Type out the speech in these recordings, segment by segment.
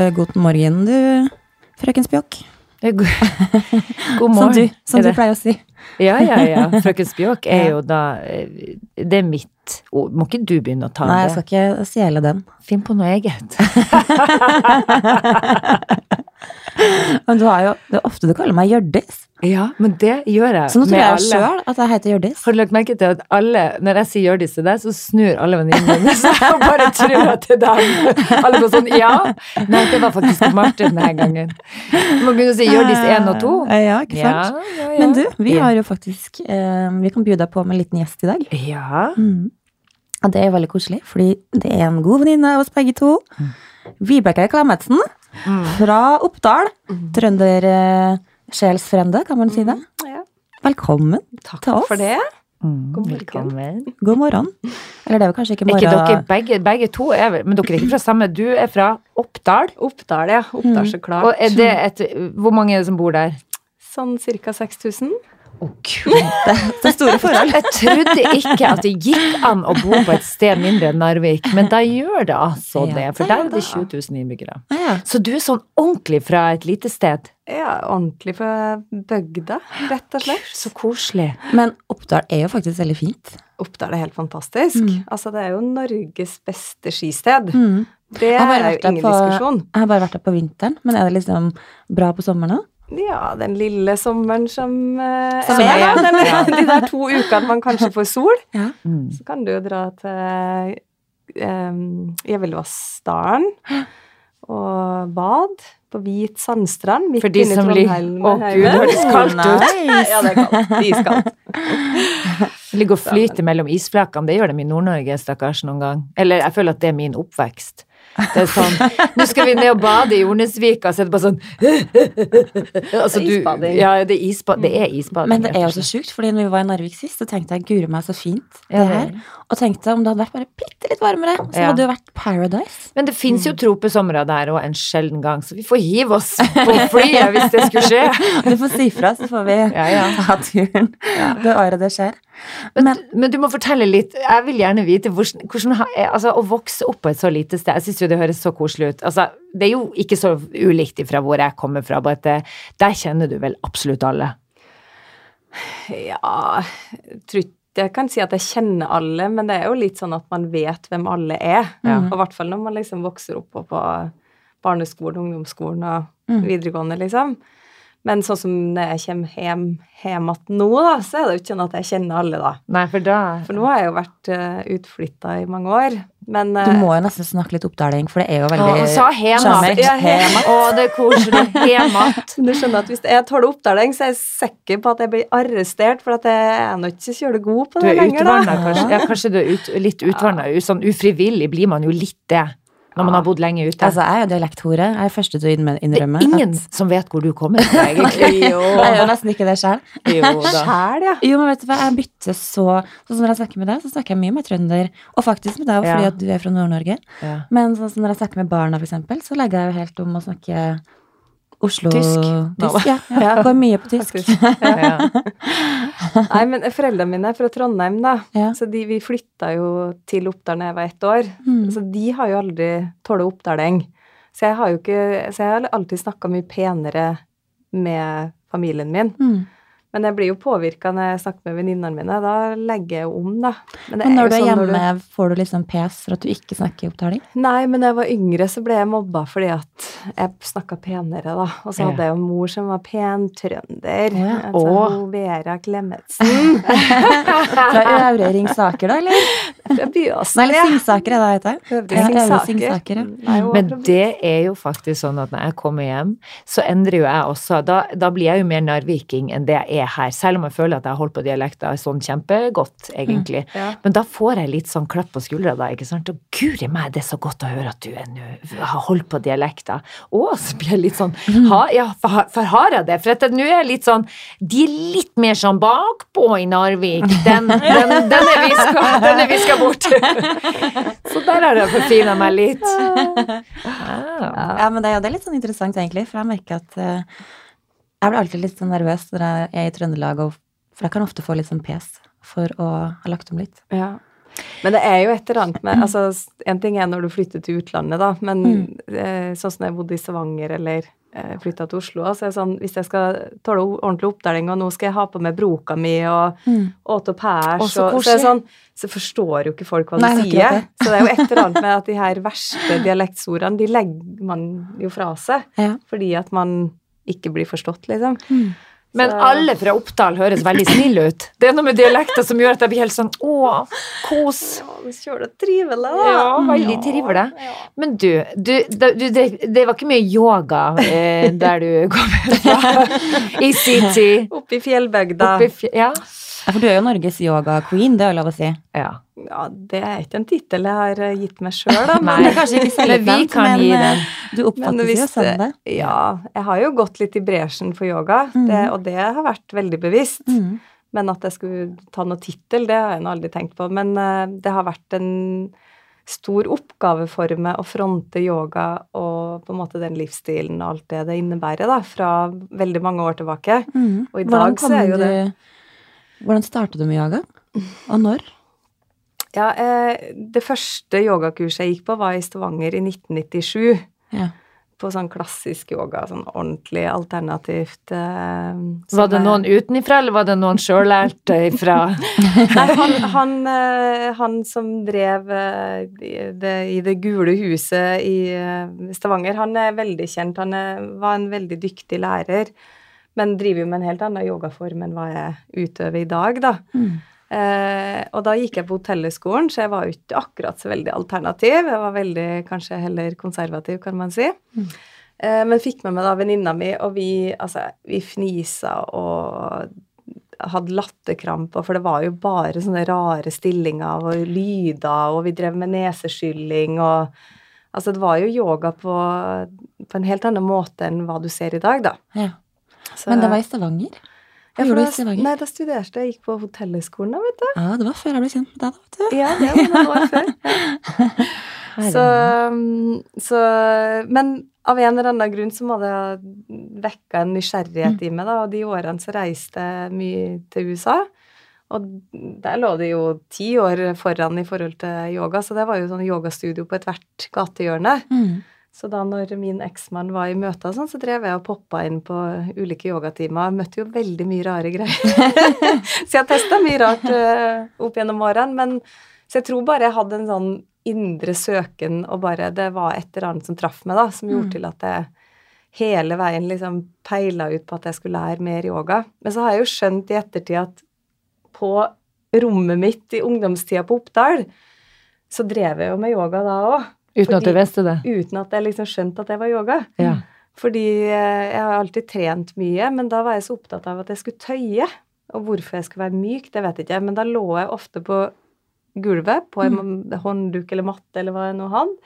Eh, God morgen, du, frøken Spjåk. Eh, God, morgen. Som du, som du pleier å si. Ja, ja, ja. Frøken Spjåk er jo da eh, Det er mitt ord. Må ikke du begynne å ta Nei, jeg skal ikke stjele den. Finn på noe eget. Men du har jo, det er ofte du kaller meg Hjørdis. Ja, men det gjør jeg Så nå tror jeg sjøl at jeg heter Hjørdis. Har du lagt merke til at alle, når jeg sier Hjørdis til deg, så snur alle venninnene mine seg og bare tror at det er dem. Alle bare sånn Ja! Nei, det var faktisk Martin denne gangen. Du må å si Hjørdis 1 og 2. Eh, Ja, ikke sant? Ja, ja, ja. Men du, vi har jo faktisk eh, Vi kan by deg på med en liten gjest i dag. Ja. Mm. Og det er veldig koselig, fordi det er en god venninne av oss begge to. Vibeke Klemetsen Mm. fra Oppdal. Trønder-sjelsfrende, kan man si det. Ja. Velkommen Takk til oss. Takk for det. Mm, God morgen. Velkommen. God morgen. Eller det er vel kanskje ikke morgen. ikke dere begge, begge to er vel, Men dere er ikke fra samme Du er fra Oppdal. Oppdal, ja. Oppdal, så klart. Og er det et Hvor mange er det som bor der? Sånn ca. 6000. Å, gud. Det er store forhold. Jeg trodde ikke at det gikk an å bo på et sted mindre enn Narvik, men da gjør det altså Ja, det. For der er det det. 20 000 innbyggere. Ja. Så du er sånn ordentlig fra et lite sted. Ja, ordentlig fra bygda, rett og slett. Så koselig. Men Oppdal er jo faktisk veldig fint. Oppdal er helt fantastisk. Mm. Altså, det er jo Norges beste skisted. Mm. Det er jo ingen på- diskusjon. Jeg har bare vært der på vinteren, men er det liksom bra på sommeren òg? Ja, den lille sommeren som, eh, Som er, ja. Den, de der to ukene man kanskje får sol, Ja. Mm. så kan du jo dra til um, Gjevelvassdalen og bad på hvit sandstrand midt For de inne i Trondheim. Å, Gud, det høres kaldt ut. Nice. Ja, det er kaldt. Iskaldt. Ligge og flyte mellom isflakene, det gjør de i Nord-Norge, stakkars, noen gang. Eller jeg føler at det er min oppvekst. Det er sånn Nå skal vi ned og bade i Jordnesvika, så er det bare sånn altså, du. Ja, det er, isba, det er isbading. Men det er jo så sjukt, fordi når vi var i Narvik sist, så tenkte jeg guri meg så fint det her. Og tenkte om det hadde vært bare bitte litt varmere, så hadde det jo vært paradise. Men det fins jo tropesomre der òg en sjelden gang, så vi får hive oss på flyet hvis det skulle skje. Du får si fra, så får vi Ja, ja. ta turen det året det skjer. Men, Men men du må fortelle litt. Jeg vil gjerne vite hvordan, hvordan altså, Å vokse opp på et så lite sted, jeg syns jo det høres så koselig ut. Altså, det er jo ikke så ulikt fra hvor jeg kommer fra, bare at der kjenner du vel absolutt alle. Ja, jeg kan si at jeg kjenner alle, men det er jo litt sånn at man vet hvem alle er. Ja. Og i hvert fall når man liksom vokser opp på barneskolen, ungdomsskolen og Mm. videregående, liksom. Men sånn som når jeg kommer hjem, hjem igjen nå, da, så er det jo ikke sånn at jeg kjenner alle, da. Nei, for da For nå har jeg jo vært uh, utflytta i mange år. Men du eh, må jo nesten snakke litt oppdaling, for det er jo veldig Hun sa hemat. Ja, hemat. Å, det er koselig. Hemat. du skjønner at hvis jeg tåler oppdaling, så er jeg sikker på at jeg blir arrestert, for at jeg er nå ikke så kjølig god på det er lenger, da. utvanna, kanskje? Ja, kanskje du er ut, litt utvanna. Sånn ufrivillig blir man jo litt det når man har bodd lenge ute. Altså, jeg er jo dialekthore. Jeg er første til å innrømme det er ingen ingen som vet hvor du kommer fra, egentlig. Jo. at Jeg gjør nesten ikke det sjøl. Sjæl, ja. Jo, men vet du hva, jeg bytter så Sånn som når jeg snakker med deg, så snakker jeg mye med trønder. Og faktisk med deg, fordi Ja. at du er fra Nord-Norge. Ja. Men sånn som når jeg snakker med barna, for eksempel, så legger jeg jo helt om å snakke Oslo Tysk. tysk ja. ja. Går mye på tysk. Ja. Nei, men foreldrene mine er fra Trondheim, da. Ja. Så de, vi flytta jo til Oppdal da jeg var ett år. Mm. Så de har jo aldri tålt oppdaling. Så jeg har jo ikke Så jeg har alltid snakka mye penere med familien min. Mm. Men jeg blir jo påvirka når jeg snakker med venninnene mine. Da legger jeg om, da. Men Men når du er sånn hjemme, du... får du liksom pes for at du ikke snakker opptaling? Nei, men da jeg var yngre, så ble jeg mobba fordi at jeg snakka penere, da. Og så hadde jeg jo mor som var pen trønder. Å ja. Altså, Å. hun Vera Klemetsen. Fra Øvre Ringsaker, da, eller? Fra Byåsen. Nei, eller Singsaker, er det det heter? Øvre Singsaker. Singsaker, ja. Nei, Men det er jo faktisk sånn at når jeg kommer hjem, så endrer jo jeg også. Da, da blir jeg jo mer narviking enn det jeg er her. Selv om jeg føler at jeg har holdt på dialekta sånn kjempegodt, egentlig. Ja. Men da får jeg litt sånn klapp på skuldra da, ikke sant. Og guri meg, det er så godt å høre at du er nå har holdt på dialekta. Å, så blir jeg litt sånn ha, Ja, for, for har jeg det? For at nå er jeg litt sånn De er litt mer sånn bakpå i Narvik. Den, den, den er viska, den er viska bort. Så der har jeg forfina meg litt. Ja. Ja, men det er det er litt sånn interessant, egentlig. For jeg merker at eh, jeg blir alltid litt sånn nervøs når jeg er i Trøndelag, for jeg kan ofte få litt sånn pes for å ha lagt om litt. Ja. Men det er jo et eller annet med altså, En ting er når du flytter til utlandet, da, men eh, sånn som jeg bodde i Stavanger eller eh, flytta til Oslo, så er det sånn hvis jeg skal tåle ordentlig oppdeling, og nå skal jeg ha på meg broka mi og mm. åte opp Å, så så sånn Så forstår jo ikke folk hva Nei, sier. det. Så det er jo et eller annet med at de her verste dialektsordene, de legger man jo fra seg Ja. fordi at man ikke blir forstått, liksom. Men alle fra Oppdal høres veldig snille ut. Det er noe med dialekter som gjør at jeg blir helt sånn Å, kos. Kjører det trivelig, da. Ja, veldig trivelig. Men du, du, du det, det var ikke mye yoga eh, der du kom fra i sin tid? Oppe i fjellbygda. Oppe i fje- Ja. Ja, For du er jo Norges yoga-queen, det er lov å si. ja. Ja, det er ikke en tittel jeg har eh, gitt meg sjøl, da. Men, Det er kanskje ikke selv, vi kan men gi eh, den. du oppfattes hvis jo som det. Ja, jeg har jo gått litt i bresjen for yoga, det, og det har vært veldig bevisst. Mm. Men at jeg skulle ta noen tittel, det har jeg nå aldri tenkt på. Men uh, det har vært en stor oppgave for meg å fronte yoga og på en måte den livsstilen og alt det det innebærer, da, fra veldig mange år tilbake. Mm. Og i dag så er jo du- det Hvordan startet du med yoga? Og når? Ja, eh, det første yogakurset jeg gikk på, var i Stavanger i 1997. Ja. På sånn klassisk yoga, sånn ordentlig alternativt. Eh, Var det noen utenifra, eller var det noen sjøllærte ifra Nei, han, han, eh, han som drev eh, i det, i det gule huset i eh, Stavanger, han er veldig kjent. Han er, var en veldig dyktig lærer, men driver jo med en helt annen yogaform enn hva jeg utøver i dag, da. Mm. Eh, og da gikk jeg på hotellhøgskolen, så jeg var jo ikke akkurat så veldig alternativ. Jeg var veldig kanskje heller konservativ, kan man si. Eh, men fikk med meg da venninna mi, og vi, altså, vi fnisa og hadde latterkramper, for det var jo bare sånne rare stillinger og lyder, og vi drev med neseskylling og Altså, det var jo yoga på, på en helt annen måte enn hva du ser i dag, da. Ja. Så- Men det var i Stavanger? Hva gjorde du i Stavanger? Nei, da studerte jeg. Gikk på hotellhøgskolen, da, vet du. Ja, det var før jeg ble kjent med deg, da, vet du. Ja, det var noen år før. Så, um, så Men av en eller annen grunn så må det ha vekka en nysgjerrighet i meg, da. Og de årene så reiste jeg mye til USA. Og der lå det jo ti år foran i forhold til yoga, så det var jo sånn yogastudio på ethvert gatehjørne. Mm. Så da når min eksmann var i møter og sånn, så drev jeg og poppa inn på ulike yogatimer. Møtte jo veldig mye rare greier. så jeg testa mye rart eh, opp gjennom årene. Men så jeg tror bare jeg hadde en sånn indre søken, og bare det var et eller annet som traff meg, da, som gjorde Mm. til at jeg hele veien liksom peila ut på at jeg skulle lære mer yoga. Men så har jeg jo skjønt i ettertid at på rommet mitt i ungdomstida på Oppdal, så drev jeg jo med yoga da òg. Uten at du visste det? Uten at jeg liksom skjønte at det var yoga. Ja. Fordi eh, jeg har alltid trent mye, men da var jeg så opptatt av at jeg skulle tøye. Og hvorfor jeg skulle være myk, det vet jeg ikke. Men da lå jeg ofte på gulvet, på en håndduk eller matte eller hva jeg nå hadde,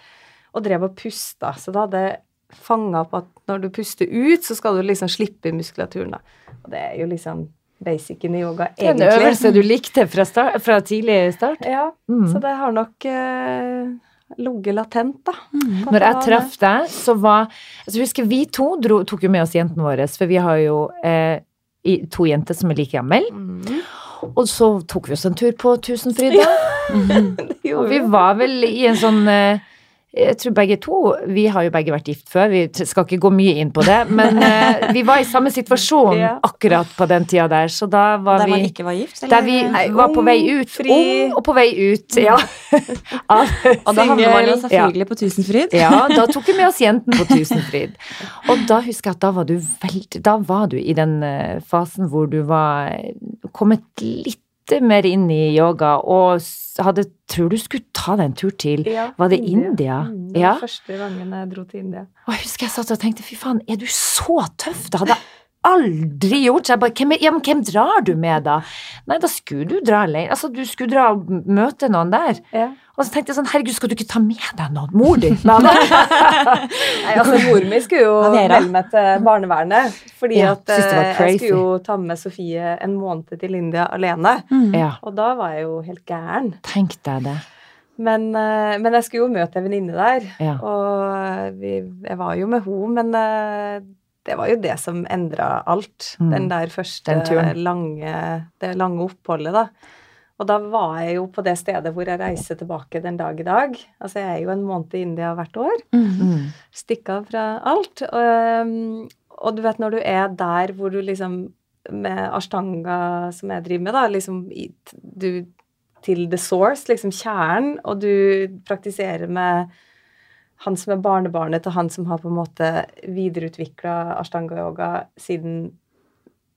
og drev og pusta. Så da hadde jeg fanga på at når du puster ut, så skal du liksom slippe muskulaturen, da. Og det er jo liksom basicen i yoga, er en øvelse du likte fra, start, fra tidlig start? Ja, Mm. så det har nok eh, ligget latent, da. Mm. Når jeg traff deg, så var altså husker Vi to dro, tok jo med oss jentene våre, for vi har jo eh, to jenter som er like gamle. Mm. Og så tok vi oss en tur på Tusenfryd, da. Det Og vi vi. var vel i en sånn eh, jeg tror begge to Vi har jo begge vært gift før, vi skal ikke gå mye inn på det. Men uh, vi var i samme situasjon Ja. akkurat på den tida der, så da var Der man ikke var gift? Eller? Der vi Nei, var på vei ut. fri. Ung og på vei ut, ja. Av- Og da havnet man jo selvfølgelig på Tusenfryd. Ja, da tok vi med oss jenten på Tusenfryd. Og da husker jeg at da var du veldig Da var du i den eh, fasen hvor du var kommet litt mer inn i yoga og hadde Tror du skulle ta deg en tur til Ja, Var det India? Mm, det Ja. første gangen jeg dro til India. Og jeg husker jeg satt og tenkte fy faen, er du så tøff? Det hadde jeg aldri gjort. Så jeg bare, hvem, ja, men hvem drar du med da? Nei, da skulle du dra alene. Altså, du skulle dra og møte noen der. Ja. Og så tenkte jeg sånn, herregud, skal du ikke ta med deg noen? Mor di? Nei, nei. Altså Mor mi skulle jo melde meg til barnevernet. Fordi Ja, at eh, jeg skulle jo ta med Sofie en måned til India alene. Mm. Ja, Og da var jeg jo helt gæren. tenk deg det. Men, eh, men jeg skulle jo møte en venninne der. Ja. Og vi, jeg var jo med henne, men eh, det var jo det som endra alt. Mm. Den der første Den lange, det lange oppholdet, da. Og da var jeg jo på det stedet hvor jeg reiser tilbake den dag i dag. Altså, jeg er jo en måned i India hvert år. Mm. Stikke av fra alt. Og, um, og du vet når du er der hvor du liksom Med ashtanga, som jeg driver med, da, liksom du til the source, liksom kjernen, og du praktiserer med han som er barnebarnet til han som har på en måte videreutvikla ashtanga-yoga siden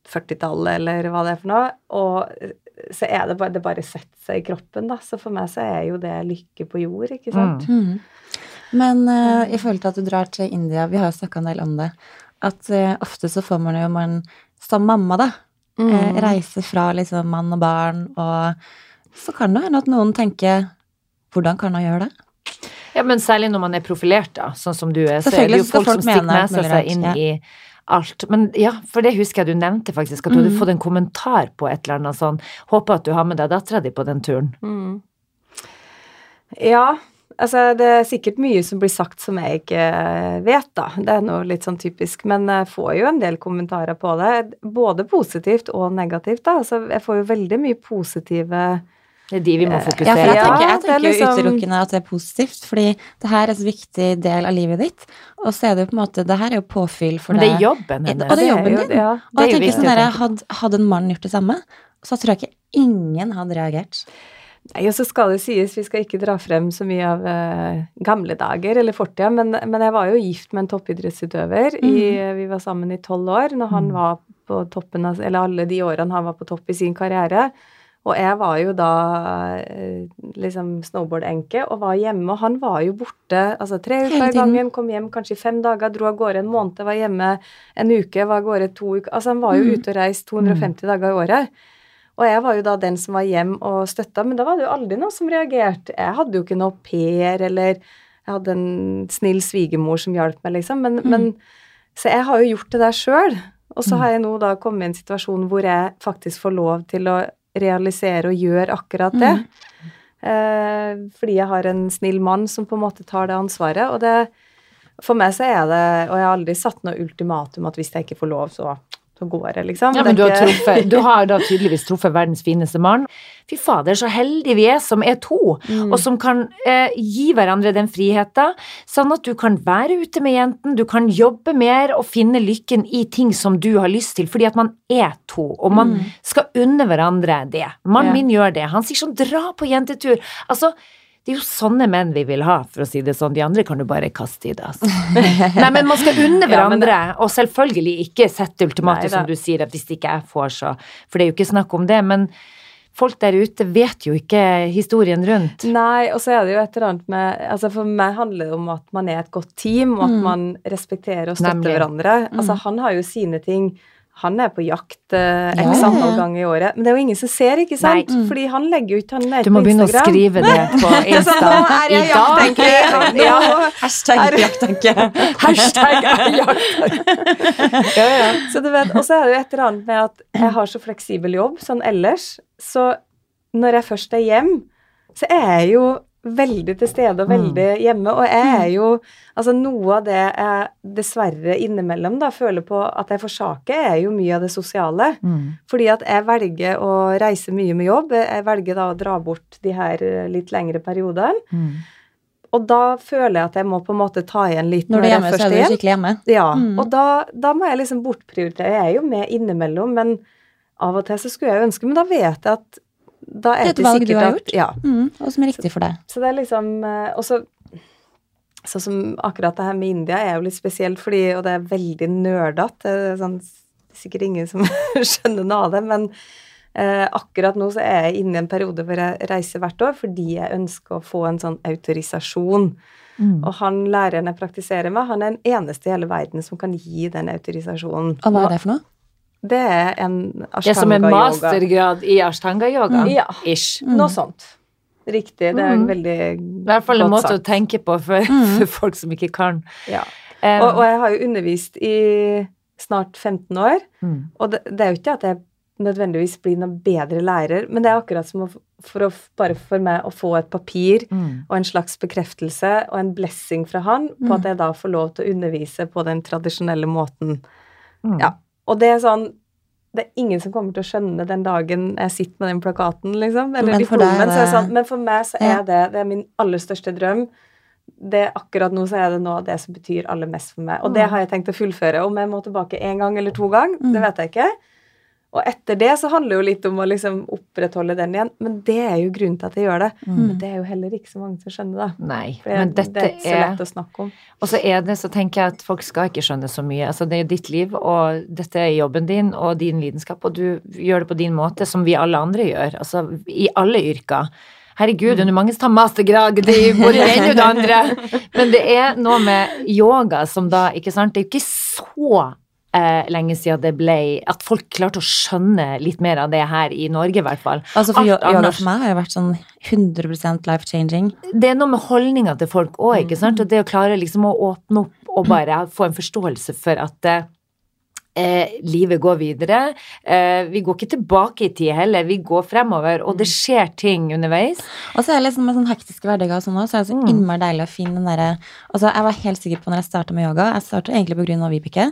40-tallet, eller hva det er for noe. Og så er det bare, det bare setter seg i kroppen, da. Så for meg så er jo det lykke på jord, ikke sant. Mm. Men uh, i forhold til at du drar til India, vi har jo snakka en del om det, at uh, ofte så får man jo man som mamma, da, Mm. Uh, reise fra liksom mann og barn, og så kan det hende at noen tenker hvordan kan hun gjøre det? Ja, men særlig når man er profilert, da, sånn som du er, så er det jo skal folk som stikker med seg seg inn ja. i alt. Men ja, for det husker jeg du nevnte faktisk, at du hadde Mm. fått en kommentar på et eller annet sånn. Håper at du har med deg dattera di på den turen. Mm. Ja, altså det er sikkert mye som blir sagt som jeg ikke vet, da. Det er noe litt sånn typisk. Men jeg får jo en del kommentarer på det, både positivt og negativt, da. Altså jeg får jo veldig mye positive Det er de vi må fokusere fokusere Ja, jeg tenker, jeg det er tenker liksom- utelukkende at det er positivt, fordi det her er en viktig del av livet ditt, og så er det jo på en måte, det her er jo påfyll for Men det er jobben hennes. Og det er jobben din. Ja. Og jeg er tenker sånn der, hadde, hadde en mann gjort det samme, så tror jeg ikke ingen hadde reagert. Nei, og så skal det sies, vi skal ikke dra frem så mye av uh, gamle dager eller fortida, men, men jeg var jo gift med en toppidrettsutøver. I, vi var sammen i tolv år når han var på toppen av Eller alle de årene han var på topp i sin karriere. Og jeg var jo da eh, liksom snowboard-enke og var hjemme, og han var jo borte altså tre uker i gangen, kom hjem kanskje i fem dager, dro av gårde en måned, var hjemme en uke, var av gårde to uker Altså han var jo ute og reist 250 dager i året. Og jeg var jo da den som var hjem og støtta, men da var det jo aldri noen som reagerte. Jeg hadde jo ikke noe au pair, eller jeg hadde en snill svigermor som hjalp meg, liksom. Men, men Så jeg har jo gjort det der sjøl. Og så har jeg nå da kommet i en situasjon hvor jeg faktisk får lov til å realisere og gjøre akkurat det. Eh, fordi jeg har en snill mann som på en måte tar det ansvaret. Og det For meg så er det Og jeg har aldri satt noe ultimatum at hvis jeg ikke får lov, så, så går jeg, liksom. Ja, men du har, truffet, du har da tydeligvis truffet verdens fineste mann. Fy fader, så heldige vi er som er to, og som kan eh, gi hverandre den friheten, sånn at du kan være ute med jenten, du kan jobbe mer og finne lykken i ting som du har lyst til, fordi at man er to, og man skal unne hverandre det. Mannen Ja. min gjør det. Han sier sånn, dra på jentetur. Altså, det er jo sånne menn vi vil ha, for å si det sånn. De andre kan du bare kaste i det, altså. Nei, men man skal unne Ja, det- hverandre, og selvfølgelig ikke sette ultimatum, som du sier, at hvis ikke jeg får, så For det er jo ikke snakk om det, men folk der ute vet jo ikke historien rundt. Nei, og så er det jo et eller annet med altså For meg handler det om at man er et godt team, og at man respekterer og støtter Nemlig. hverandre. Altså Han har jo sine ting. Han er på jakt eh, x ja, antall ganger i året. Men det er jo ingen som ser, ikke sant? Fordi han legger jo ikke han Instagram. Du må begynne å skrive det på Insta. Så nå er jeg jakttenker. er- Ja. Hashtag jakttanke. Hashtag er jakt. Ja, ja. Så du vet, Og så er det jo et eller annet med at jeg har så fleksibel jobb sånn ellers, så når jeg først er hjem, så er jeg jo veldig til stede og veldig hjemme, og jeg er jo Altså noe av det jeg dessverre innimellom da føler på at jeg forsaker, er jo mye av det sosiale. Mm. Fordi at jeg velger å reise mye med jobb. Jeg velger da å dra bort de her eh, litt lengre periodene. Mm. Og da føler jeg at jeg må på en måte ta igjen litt Når du er hjemme, så er du skikkelig hjemme. ja, Mm. og da, da må jeg liksom bortprioritere. Jeg er jo med innimellom, men av og til så skulle jeg ønske Men da vet jeg at da Det er er et valg du har har at gjort. Ja. Mm, og som er riktig for deg. Så det er liksom eh, Og så Sånn som akkurat det her med India er jo litt spesielt, fordi Og det er veldig nerdete. Det er sånn, sikkert ingen som skjønner noe av det, men eh, akkurat nå så er jeg inne i en periode hvor jeg reiser hvert år fordi jeg ønsker å få en sånn autorisasjon. Mm. Og han læreren jeg praktiserer med, han er den eneste i hele verden som kan gi den autorisasjonen. Og hva er det for noe? Det er en ashtanga-yoga. Det er som en mastergrad i ashtanga-yoga. Mm. Ja. Ish. Noe sånt. Riktig. Det er en veldig I hvert fall en godt måte å tenke på for, for folk som ikke kan. Ja. Eh, Og, og jeg har jo undervist i snart 15 år, mm. og det, det er jo ikke at jeg nødvendigvis blir noen bedre lærer, men det er akkurat som å, for å, bare for meg å få et papir Mm. og en slags bekreftelse og en blessing fra han på at jeg da får lov til å undervise på den tradisjonelle måten. Mm. Ja. Og det er sånn det er ingen som kommer til å skjønne den dagen jeg sitter med den plakaten, liksom. Eller Men for deg Så det det- sånn, men for meg så er det, det er min aller største drøm. Det Akkurat nå så er det noe av det som betyr aller mest for meg. Og det har jeg tenkt å fullføre. Om jeg må tilbake én gang eller to gang, det vet jeg ikke. Og etter det så handler det jo litt om å liksom opprettholde den igjen. Men det er jo grunnen til at jeg gjør det. Men det er jo heller ikke så mange som skjønner det. Nei, For men det, dette det er ikke så lett å snakke om. Og så er det, så tenker jeg at folk skal ikke skjønne så mye. Altså, det er ditt liv, og dette er jobben din og din lidenskap, og du gjør det på din måte, som vi alle andre gjør. Altså, i alle yrker. Herregud, det er mange som tar mastergrad, de bor i det ene og det andre. Men det er noe med yoga som da, ikke sant, det er jo ikke så eh, lenge siden det ble At folk klarte å skjønne litt mer av det her i Norge, i hvert fall. Altså for Alt yoga for meg har jo vært sånn 100% life-changing. det er noe med holdninga til folk òg, ikke sant. Og det å klare liksom å åpne opp og bare få en forståelse for at eh, livet går videre. Eh, vi går ikke tilbake i tid heller, vi går fremover, og det skjer ting underveis. Og så er det liksom med sånn hektiske hverdager og sånn også, så er det så Mm. innmari deilig å finne den derre Altså, jeg var helt sikker på når jeg starta med yoga Jeg starta egentlig på grunn av Vibeke.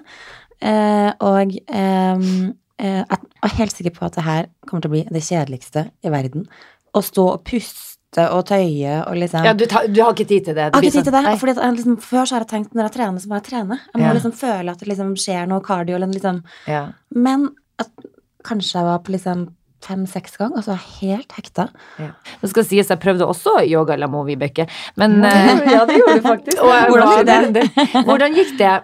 Eh, og ehm, eh, jeg er helt sikker på at det her kommer til å bli det kjedeligste i verden. Å stå og puste og tøye og liksom Ja, du, ta, du har ikke tid til det. jeg har ikke tid til sånn- det. Nei. Fordi liksom, før så har jeg tenkt når jeg trener, så må jeg trene. Jeg må Ja. liksom føle at det liksom skjer noe cardio. Eller liksom. Ja. Men at kanskje jeg var på liksom fem-seks ganger, og så var jeg helt hekta. Ja. Det skal sies, jeg prøvde også yoga la mo Vibeke, men Ja, eh, det- gjorde du faktisk. Hvordan var gikk det? Hvordan gikk det?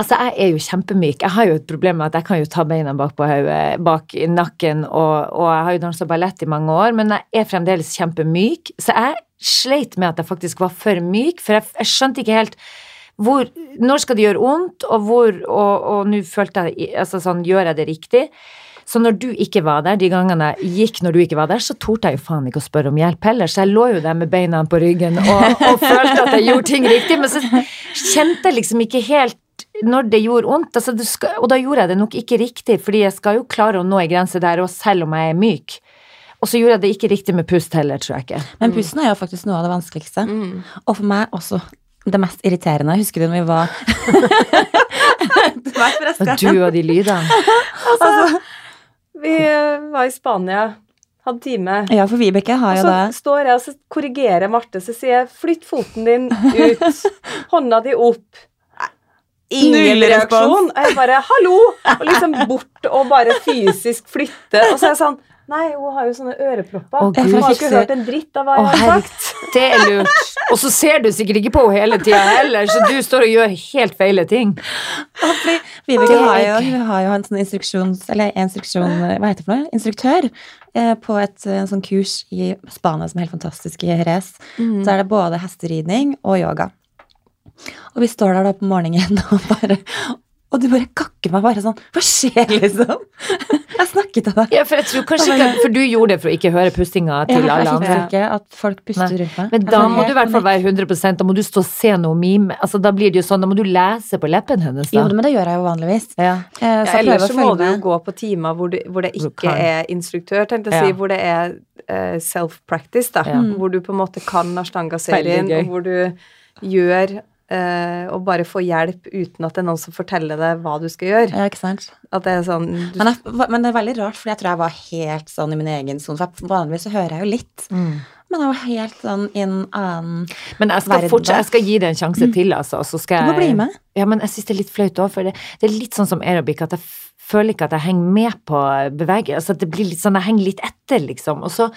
Altså, jeg er jo kjempemyk. Jeg har jo et problem med at jeg kan jo ta beina bak på hodet, bak nakken, og, og jeg har jo dansa ballett i mange år, men jeg er fremdeles kjempemyk. Så jeg sleit med at jeg faktisk var for myk, for jeg, jeg skjønte ikke helt hvor, når skal det gjøre vondt, og hvor, og, og nå følte jeg, altså sånn, gjør jeg det riktig? Så når du ikke var der, de gangene jeg gikk når du ikke var der, så torde jeg jo faen ikke å spørre om hjelp heller, så jeg lå jo der med beina på ryggen og, og følte at jeg gjorde ting riktig, men så kjente jeg liksom ikke helt når det gjorde vondt, altså skal, og da gjorde jeg det nok ikke riktig, fordi jeg skal jo klare å nå en grense der, og selv om jeg er myk. Og så gjorde jeg det ikke riktig med pust heller, tror jeg ikke. Men pusten er jo faktisk noe av det vanskeligste. Mm. Og for meg også det mest irriterende. Husker du når vi var du og de lydene. Altså, vi var i Spania, hadde time. Ja, for Vibeke har Og så står jeg og så korrigerer Marte, så sier jeg 'flytt foten din ut', hånda di opp. Ingen Null reaksjon. Og jeg bare 'hallo!' Og liksom bort og bare fysisk flytte. Og så er jeg sånn Nei, hun har jo sånne ørepropper. Oh, hun har ikke hørt en dritt av hva jeg har sagt. det er lurt. Og så ser du sikkert ikke på henne hele tida heller, så du står og gjør helt feile ting. Fordi er har jo, vi, har jo en sånn instruksjons... Eller instruksjon, hva heter det for noe? Instruktør eh, på et eh, sånn kurs i Spania som er helt fantastisk i Jerez. Mm. Så er det både hesteridning og yoga. Og vi står der da på morgenen og bare Og du bare kakker meg bare sånn Hva skjer, liksom? Jeg snakket til deg. Ja, for jeg tror kanskje ikke For du gjorde det for å ikke høre pustinga til alle andre. ikke at folk puster rundt meg. Men da må du i hvert fall være 100% Da må du stå og se noe mime. Altså, da blir det jo sånn, da må du lese på leppen hennes, Jo, men det gjør jeg jo vanligvis. Ja. Eh, Så jeg Ja, ellers så må du jo gå på timer hvor, du, hvor det ikke er instruktør, tenkte jeg å Ja. si, hvor det er eh, self-practice, da. Ja. Hvor du på en måte kan Ashtanga-serien, og hvor du gjør og bare få hjelp uten at det er noen som forteller deg hva du skal gjøre. Ja, ikke sant? At det er sånn du, Men, jeg, men det er veldig rart, for jeg tror jeg var helt sånn i min egen sone. For vanligvis så hører jeg jo litt, Mm. men jeg var helt sånn i en annen Men jeg skal, Verden. fortsatt, jeg skal gi det en sjanse til, altså. Så skal Du må jeg bli med. Ja, men jeg syns det er litt flaut òg, for det, det er litt sånn som aerobic, at jeg føler ikke at jeg henger med på bevegelsen. Altså, at det blir litt sånn, jeg henger litt etter, liksom. Og så,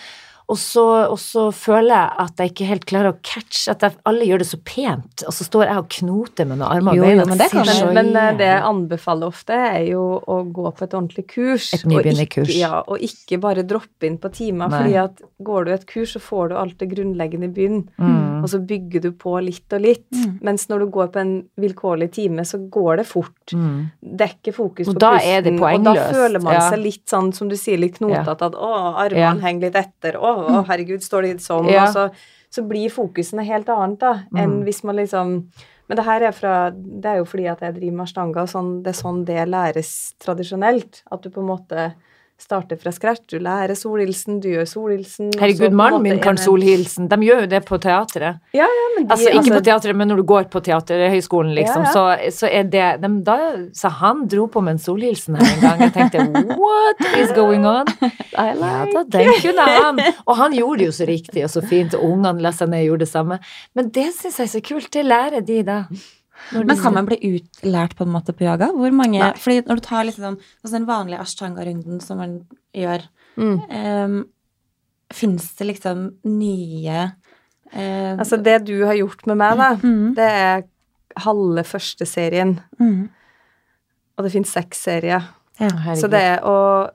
og så, og så føler jeg at jeg ikke helt klarer å catche At jeg, alle gjør det så pent, og så står jeg og knoter med noen armer og Jo, bein. men det kan men, men eh, det jeg anbefaler ofte, er jo å gå på et ordentlig kurs. Et og nybegynnerkurs. ikke- Ja, og ikke bare droppe inn på timer. Nei. fordi at går du et kurs, så får du alt det grunnleggende i byen, Mm. Og så bygger du på litt og litt. Mm. Mens når du går på en vilkårlig time, så går det fort. Mm. Det er ikke fokus Og på da pusten. er det Og da føler man ja. seg litt sånn, som du sier, litt knotete. At å, armene Ja. henger litt etter. Å, å, herregud, står det sånn? Ja. Og så, så blir fokusene helt annet, da, enn Mm. hvis man liksom men det her er fra Det er jo fordi at jeg driver med ashtanga, og sånn, det er sånn det læres tradisjonelt. At du på en måte starte fra scratch. Du lærer solhilsen, du gjør solhilsen. Herregud, mannen min kan solhilsen. De gjør jo det på teatret. Ja, ja, men de, Altså ikke altså, på teatret, men når du går på teaterhøgskolen, liksom, Ja, Så, så er det de, da, Så han dro på med en solhilsen her en gang. Jeg tenkte what is going on? I Ja like. da, den kunne han. Og han gjorde det jo så riktig og så fint, og ungene la seg ned og gjorde det samme. Men det syns jeg er så kult. Det lærer de, da. Men kan man bli utlært på en måte på yoga? Hvor mange Nei. Fordi når du tar liksom altså den vanlige ashtanga-runden som man gjør, Mm. um, fins det liksom nye uh, Altså, det du har gjort med meg, da, mm, det er halve første serien. mm, Og det finnes seks serier. ja. Så det er Og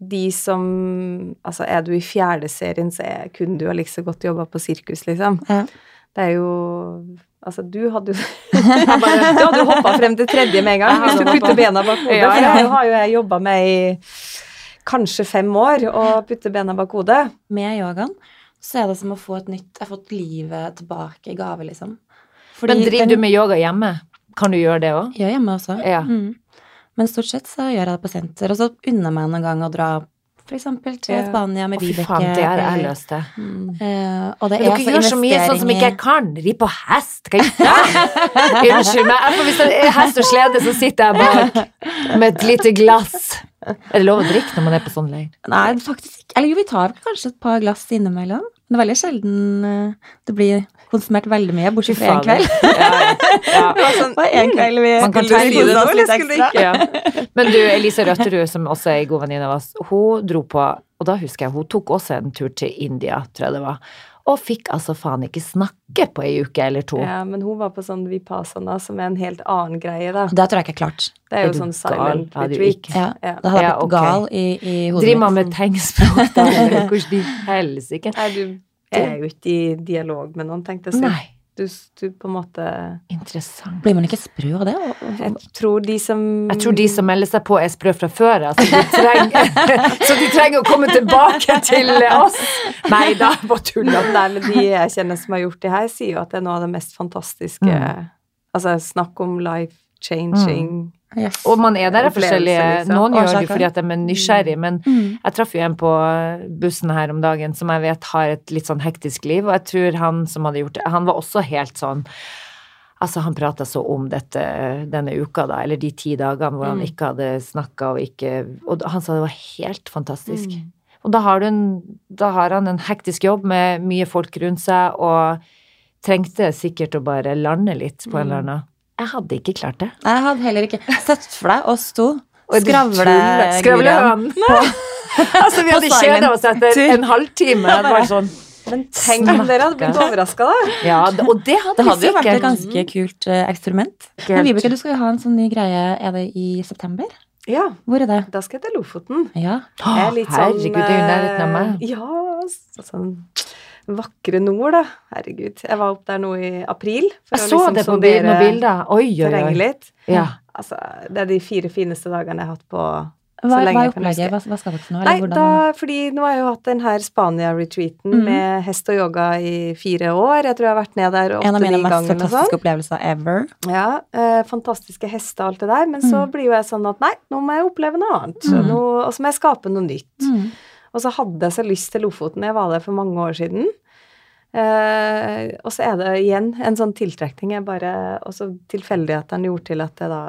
de som Altså, er du i fjerde serien, så er, kunne du ha like liksom godt jobba på sirkus, liksom. Ja. Det er jo Altså, du hadde jo bare, Du hadde jo hoppa frem til tredje med en gang, hvis du putter bena bak hodet. Ja, For ja. det har jo jeg jobba med i kanskje fem år, å putte bena bak hodet. Med yogaen så er det som å få et nytt Jeg har fått livet tilbake i gave, liksom. Men driver du med yoga hjemme? Kan du gjøre det òg? Gjør hjemme også. Ja. Mm. Men stort sett så gjør jeg det på senter. Og så unner jeg meg noen gang å dra eksempel til Ja. Spania med Å, fy faen, det har jeg løst til. Uh, og det er dere gjør så mye sånn som ikke jeg kan. Ri på hest. Hva gjør Unnskyld meg. Hvis det er hest og slede, så sitter jeg bak med et lite glass. Er det lov å drikke når man er på sånn leir? Nei, faktisk ikke. Eller jo, vi tar kanskje et par glass innimellom. Men det er veldig sjelden eh, det blir konsumert veldig mye, bortsett fra én kveld. Ja, ja. Det var sånn, en kveld vi Man kan det nå, litt eller skulle du ekstra. Ja. Men du, Elise Røtterud, som også er en god venninne av oss, hun dro på Og da husker jeg hun tok også en tur til India, tror jeg det var. Og fikk altså faen ikke snakke på ei uke eller to. Ja, men hun var på sånn vipassana, som er en helt annen greie, da. Det tror jeg ikke er klart. Det er Er jo sånn silent du retreat. Ja, Ja. Da hadde jeg Ja, blitt okay. gal i, i hodet Driver man med tegnspråk da? Hvordan i helsike? Er jo ikke i dialog med noen, tenkte jeg. å si. Du, du på en måte Interessant. Blir man ikke sprø av det? Jeg tror de som Jeg tror de som melder seg på, er sprø fra før av, så, de trenger- så de trenger å komme tilbake til oss. Nei da, bare tulla. De jeg kjenner som har gjort det her, sier jo at det er noe av det mest fantastiske Mm. Altså, snakk om life changing Yes. Og man er der av forskjellige liksom. Noen gjør det fordi at de er nysgjerrig, men Mm. jeg traff jo en på bussen her om dagen som jeg vet har et litt sånn hektisk liv, og jeg tror han som hadde gjort det, han var også helt sånn Altså, han prata så om dette denne uka, da, eller de ti dagene hvor han Mm. ikke hadde snakka og ikke Og han sa det var helt fantastisk. Mm. Og da har, du en, da har han en hektisk jobb med mye folk rundt seg, og trengte sikkert å bare lande litt på en Mm. eller annen. Jeg hadde ikke klart det. Jeg hadde heller ikke sett for deg oss to. Skravlehønen. altså, vi hadde kjeda oss etter en halvtime. Det var sånn, Men tenk om dere hadde blitt overraska, da! ja, det- og det hadde Det hadde jo vært et ganske kult eh, eksperiment. Kult. Men Vibeke, du skal jo ha en sånn ny greie. Er det i september? Ja, Hvor er det? da skal jeg til Lofoten. Ja. Jeg er litt sånn Herregud, du er litt eh, Ja, så sånn vakre nord, da. Herregud. Jeg var opp der nå i april. for Jeg å så liksom det på sondere noen bilder. Oi, oi, oi. litt. Ja. Altså, det er de fire fineste dagene jeg har hatt på Hva, så hva lenge er jeg kan opplegget? Hva, hva skal dere til nå? Nei, hvordan? da, fordi nå har jeg jo hatt den her Spania-retreaten Mhm. med hest og yoga i fire år. Jeg tror jeg har vært ned der En av mine åtte-ni mest ganger. sånt. fantastiske opplevelser ever. Ja, eh, fantastiske hester og alt det der. Men så Mm. blir jo jeg sånn at nei, nå må jeg oppleve noe annet. Mm. Nå- og så må jeg skape noe nytt. Og så hadde jeg så lyst til Lofoten. Jeg var der for mange år siden. Eh, og så er det igjen en sånn tiltrekning. Jeg bare, og så tilfeldighetene gjorde til at jeg da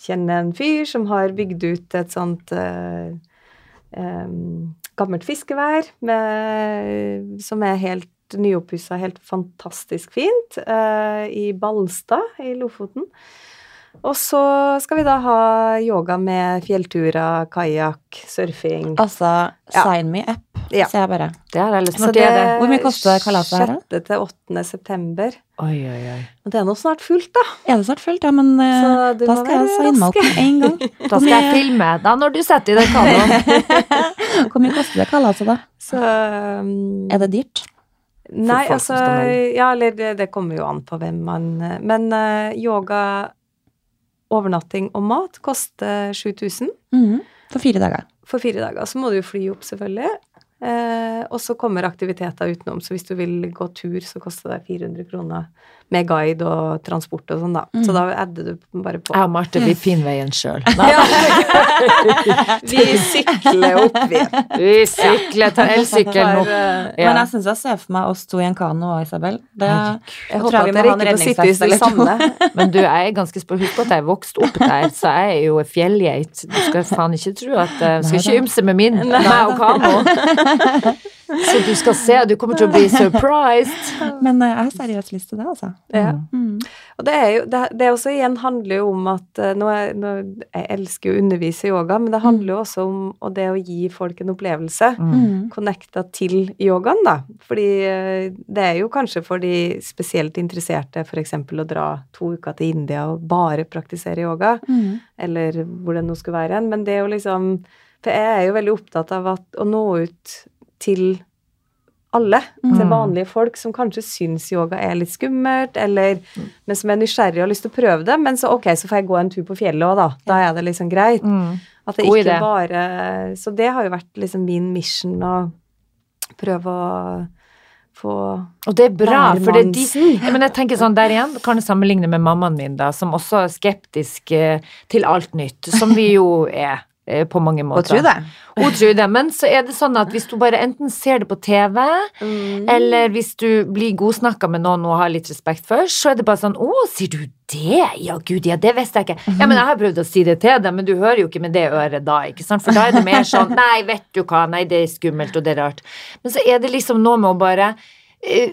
kjenner en fyr som har bygd ut et sånt eh, eh, gammelt fiskevær med, som er helt nyoppussa, helt fantastisk fint, eh, i Ballstad i Lofoten. Og så skal vi da ha yoga med fjellturer, kajakk, surfing. Altså, Ja. sign me up, Ja. sier jeg bare. Det har jeg lyst Så til. Det er det. Hvor mye koster kalaset her, da? 6. til 8. september. Oi, oi, oi. Og det er nå snart fullt, da. Er det snart fullt? Ja, men eh, da skal jeg signe meg opp med en gang. Da skal jeg filme da når du setter i den kanoen. Hvor mye koster det kalaset, da? Så um, Er det dyrt? Nei, altså? Ja, eller det, det kommer jo an på hvem man Men uh, yoga, overnatting og mat koster 7000 Mm, For fire dager. for fire dager. Så må du jo fly opp, selvfølgelig. Eh, og så kommer aktiviteter utenom. Så hvis du vil gå tur, så koster det 400 kroner med guide og transport og sånn, da. Så da adder du bare på. Jeg og Marte, vi finner veien sjøl. Vi sykler opp, vi. Vi sykler, tar elsykkelen opp. Eh, Ja. Men jeg syns jeg ser for meg oss to i en kano og Isabel. Det, Jeg håper at dere ikke må sitte i det samme. Men du, jeg er ganske spør. Husk at jeg er vokst opp der, så jeg er jo en fjellgeit. Du skal faen ikke tro at du skal ikke ymse med min, meg og kano. Så du skal se, du kommer til å bli surprised. Men eh, jeg har seriøst lyst til det, altså. Ja. Mm. Og det er jo det, det også igjen handler jo om at eh, nå er, nå, Jeg elsker jo å undervise yoga, men det handler jo også om og det å gi folk en opplevelse. Mm. Connecta til yogaen, da. Fordi eh, det er jo kanskje for de spesielt interesserte f.eks. å dra to uker til India og bare praktisere yoga, Mm. eller hvor det nå skulle være hen. Men det å liksom For jeg er jo veldig opptatt av at, å nå ut til alle, til Mm. vanlige folk som kanskje syns yoga er litt skummelt, eller men som er nysgjerrig og har lyst til å prøve det. Men så ok, så får jeg gå en tur på fjellet òg, da. Da er det liksom greit. Mm. At det God ikke idé. bare Så det har jo vært liksom min mission å prøve å få Og det er bra, for det er de ja, Men jeg tenker sånn, der igjen kan jeg sammenligne med mammaen min, da, som også er skeptisk eh, til alt nytt, som vi jo er på mange måter. måter. tror det. Hun tror det, men så er det sånn at hvis du bare enten ser det på TV, eller hvis du blir godsnakka med noen og har litt respekt for, så er det bare sånn 'Å, sier du det? Ja, gud, ja, det visste jeg ikke.' Ja, men jeg har prøvd å si det til deg, men du hører jo ikke med det øret da, ikke sant? For da er det mer sånn 'Nei, vet du hva, nei, det er skummelt, og det er rart'. Men så er det liksom noe med å bare eh,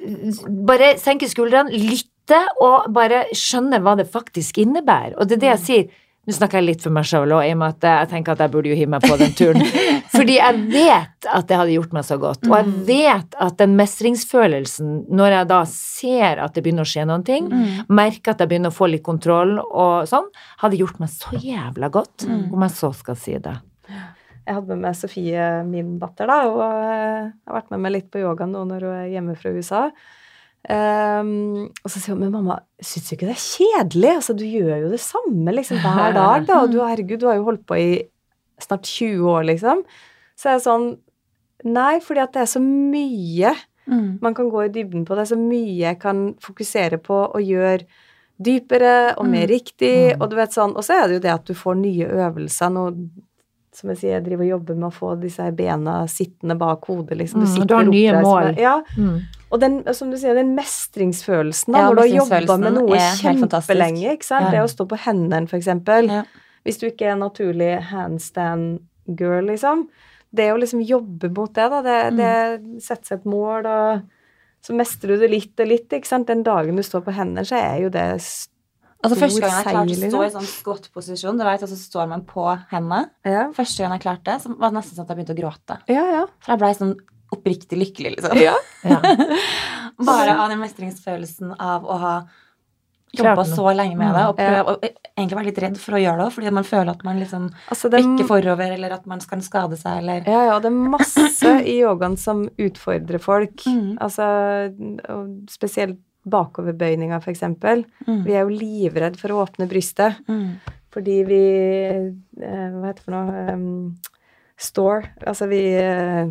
Bare senke skuldrene, lytte, og bare skjønne hva det faktisk innebærer. Og det er det jeg sier. Nå snakker jeg litt for meg sjøl òg, i og med at jeg tenker at jeg burde jo hive meg på den turen. Fordi jeg vet at det hadde gjort meg så godt. Og jeg vet at den mestringsfølelsen, når jeg da ser at det begynner å skje noen ting, merker at jeg begynner å få litt kontroll og sånn, hadde gjort meg så jævla godt, om jeg så skal si det. Jeg hadde med meg Sofie, min datter, da, og jeg har vært med meg litt på yoga nå når hun er hjemme fra USA. Ehm, og så sier hun men mamma, syns du ikke det er kjedelig? Altså, du gjør jo det samme liksom hver dag, da. Og du, herregud, du har jo holdt på i snart 20 år, liksom. Så jeg det sånn Nei, fordi at det er så mye Mm. man kan gå i dybden på. Det er så mye jeg kan fokusere på og gjøre dypere og mer riktig. Mm. Og du vet sånn, og så er det jo det at du får nye øvelser. Nå, som jeg sier, jeg driver og jobber med å få disse bena sittende bak hodet. liksom. Mm, sitter du har nye mål. med- Ja, Mm. og den, som du sier, den mestringsfølelsen da, Ja, når du har jobba med noe er kjempelenge. ikke sant? Ja. Det å stå på hendene, for eksempel. Ja. Hvis du ikke er naturlig handstand girl, liksom. Det å liksom jobbe mot det, da, det, Mm. det setter seg et mål, og så mestrer du det litt og litt, ikke sant. Den dagen du står på hendene, så er jo det s- Altså Første gang jeg klarte å stå i liksom. sånn squat-posisjon, vet, og så står man på hendene Ja, Første gang jeg klarte det, så var det nesten sånn at jeg begynte å gråte. ja. ja. For jeg blei sånn oppriktig lykkelig, liksom. ja. Ja. Bare av den mestringsfølelsen av å ha jobba så lenge med det, og, Ja. og egentlig være litt redd for å gjøre det fordi man føler at man liksom Altså, det bikker forover, eller at man skal skade seg, eller Ja, ja, det er masse i yogaen som utfordrer folk. Mm. Altså, og spesielt bakoverbøyninga, eksempel. Mm. Vi er jo livredd for å åpne brystet, Mm. fordi vi eh, Hva heter det for noe? Um, store. Altså, vi eh,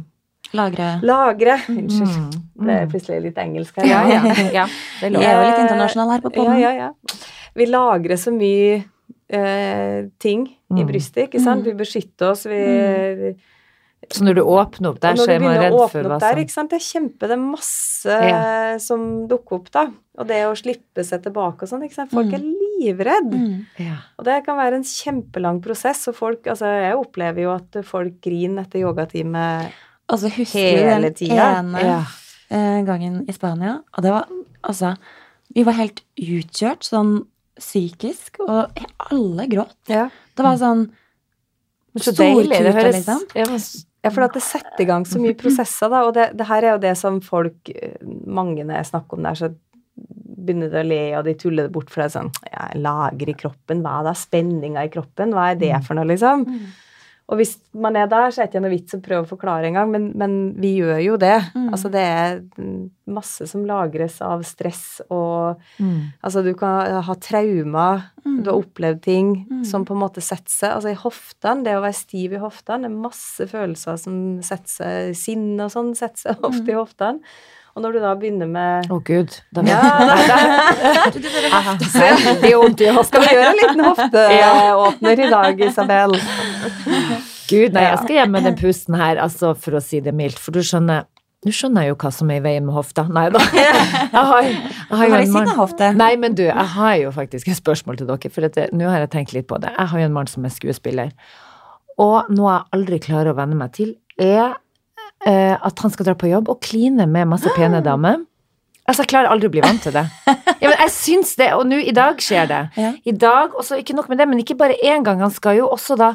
Lagre Lagre. Unnskyld. Mm. Det er Mm. plutselig litt engelsk her. Ja, ja. ja, det lå. Er jo litt internasjonal her på Ja, ja, ja. Vi lagrer så mye eh, ting i Mm. brystet, ikke sant? Mm. Vi beskytter oss, vi Så når du åpner opp der, når så du er man begynner redd å for åpne hva opp der, som ikke sant? det kjempe, det er masse Ja. som dukker opp, da. Og det å slippe seg tilbake og sånn, ikke sant. Folk Mm. er livredd. Mm. ja. Og det kan være en kjempelang prosess, og folk Altså, jeg opplever jo at folk griner etter yogatime Og så husker Hele du den ene Ja. eh, gangen i Spania, og det var altså Vi var helt utkjørt sånn psykisk, og alle gråt. Ja. Det var sånn Men Så deilig. Det Stortuta, høres liksom. Ja, for at det setter i gang så mye prosesser, da. Og det, det her er jo det som folk eh, Mange når jeg snakker om det her, så begynner de å le, og de tuller det bort. For det er sånn ja, Lager i kroppen, hva er da spenninga i kroppen? Hva er det for noe, liksom? Og hvis man er der, så er det ikke noe vits å prøve å forklare engang, men, men vi gjør jo det. Mm. Altså det er masse som lagres av stress og Mm. Altså du kan ha traumer, Mm. du har opplevd ting Mm. som på en måte setter seg Altså i hoftene, det å være stiv i hoftene, det er masse følelser som setter seg Sinne og sånn setter seg Mm. ofte i hoftene. Og når du da begynner med Å, gud. Da Ja. Veldig vondt i hofta. skal vi gjøre en liten hofteåpner i dag, Isabel? Gud, nei, jeg skal hjem med den pusten her, altså, for å si det mildt. For du skjønner Nå skjønner jeg jo hva som er i veien med hofta. Nei da. Jeg har, jeg Du har har en mann. Nei, men du, jeg har jo faktisk et spørsmål til dere, for at det- nå har jeg tenkt litt på det. Jeg har jo en mann som er skuespiller, og noe jeg aldri klarer å venne meg til, er at han skal dra på jobb og kline med masse pene damer. Altså, jeg klarer aldri å bli vant til det. Ja, men jeg syns det, og nå i dag skjer det. Ja. I dag, og så ikke nok med det, men ikke bare én gang, han skal jo også da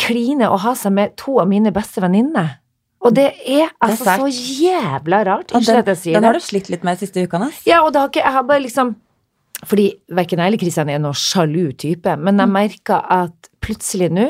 kline og ha seg med to av mine beste venninner. Og det er altså sterkt. så jævla rart. Unnskyld at jeg sier den har du slitt litt med de siste ukene. Ja, og det har ikke, jeg har bare liksom Fordi verken jeg eller Kristian er noen sjalu type, men jeg merker at plutselig nå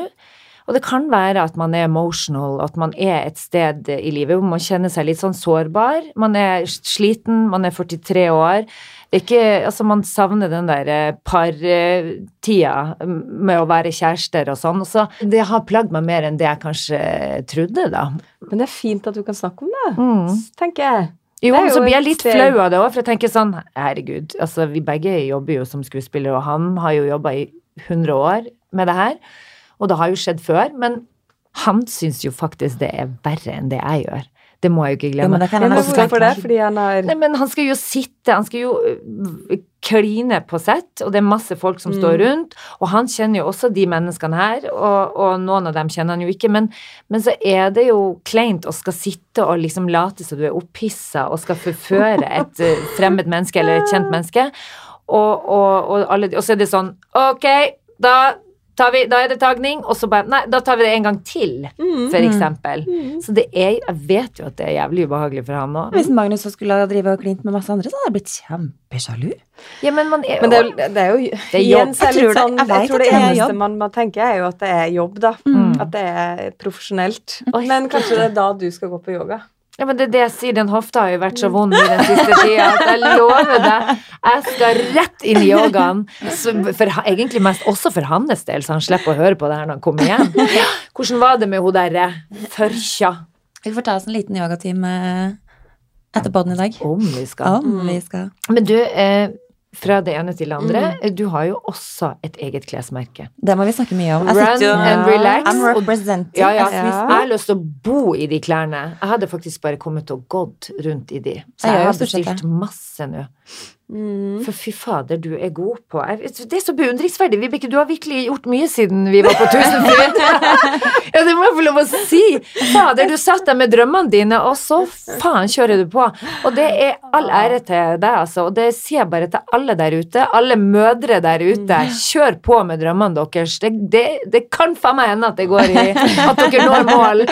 Og det kan være at man er emotional, at man er et sted i livet hvor man kjenner seg litt sånn sårbar. Man er sliten, man er 43 år. Det er ikke, altså Man savner den der eh, partida med å være kjærester og sånn. Så det har plagd meg mer enn det jeg kanskje trodde, da. Men det er fint at du kan snakke om det, Mm. tenker jeg. Jo, men så blir jeg litt flau av det òg, for jeg tenker sånn Herregud, altså vi begge jobber jo som skuespillere, og han har jo jobba i 100 år med det her, og det har jo skjedd før, men han syns jo faktisk det er verre enn det jeg gjør. Det må jeg jo ikke glemme. men hvorfor det? Fordi han har Nei, men han skal jo sitte, han skal jo øh, kline på sett, og det er masse folk som står Mm. rundt, og han kjenner jo også de menneskene her, og, og noen av dem kjenner han jo ikke, men, men så er det jo kleint å skal sitte og liksom late som du er opphissa og skal forføre et øh, fremmed menneske eller et kjent menneske, og, og, og, alle, og så er det sånn, ok, da, vi, da er det tagning, og så bare, nei, da tar vi det en gang til, Mm. for eksempel. Mm. Så det er, jeg vet jo at det er jævlig ubehagelig for han òg. Hvis Magnus så skulle drive og klint med masse andre, så hadde jeg blitt kjempesjalu. Ja, men man er Men det er, det er jo er jobb. så er det Jeg tror det- sånn, jeg jeg, tror det det eneste jobb. man må tenke, er jo at det er jobb, da. Mm. At det er profesjonelt. Oi. Men kanskje det er da du skal gå på yoga. Ja, men det er det jeg sier, den hofta har jo vært så vond i den siste tida at jeg lover deg, jeg skal rett inn i yogaen. For, egentlig mest også for hans del, så han slipper å høre på det her når han kommer hjem. Hvordan var det med hun derre førkja? Vi får ta oss en liten yogatime etter poden i dag. Om vi skal. Om vi skal. Men du, eh, fra det ene til det andre, Mm. du har jo også et eget klesmerke. Det må vi snakke mye om. Run jo and relax. I'm representing. Ja, ja. Jeg har lyst til å bo i de klærne. Jeg hadde faktisk bare kommet og gått rundt i de. Så Jeg jeg har bestilt masse nå. Mm. For fy fader, du er god på Det er så beundringsverdig. Vibeke, du har virkelig gjort mye siden vi var på Tusenfryd. ja, det må jeg få lov å si. Fader, du satt der med drømmene dine, og så faen kjører du på. Og det er all ære til deg, altså. Og det sier jeg bare til alle der ute. Alle mødre der ute. Kjør på med drømmene deres. Det, det, det kan faen meg hende at det går i At dere når mål.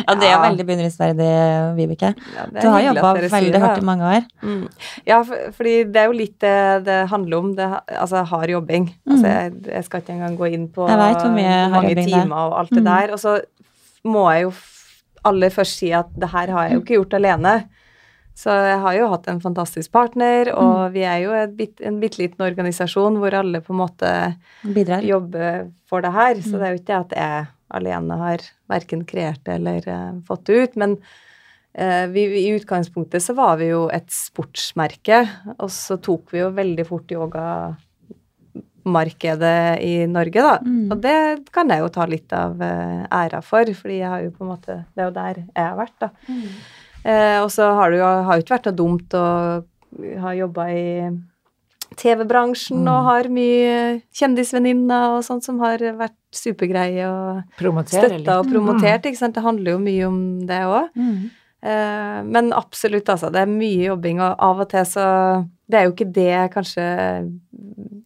Ja, det er veldig beundringsverdig, Vibeke. Ja, Du har jobba veldig hardt i mange år. Mm. Ja, for, fordi det er jo litt det det handler om. Det, altså hard jobbing. Altså, jeg, jeg skal ikke engang gå inn på Mm. Mange er. timer og alt det Mm. der. Og så må jeg jo aller først si at det her har jeg jo ikke gjort alene. Så jeg har jo hatt en fantastisk partner, Mm. og vi er jo bit, en bitte liten organisasjon hvor alle på en måte Bidrar. jobber for det her. Mm. Så det er jo ikke det at jeg alene har verken kreert det eller uh, fått det ut. Men vi, i utgangspunktet så var vi jo et sportsmerke, og så tok vi jo veldig fort yogamarkedet i Norge, da. Mm. Og det kan jeg jo ta litt av eh, æra for, fordi jeg har jo på en måte Det er jo der jeg har vært, da. Eh, og så har det jo har ikke vært noe dumt å ha jobba i TV-bransjen og har mye kjendisvenninner og sånt som har vært supergreie og støtta og promotert. ikke sant? Det handler jo mye om det òg. Mm. Eh, men absolutt, altså. Det er mye jobbing, og av og til så Det er jo ikke det jeg kanskje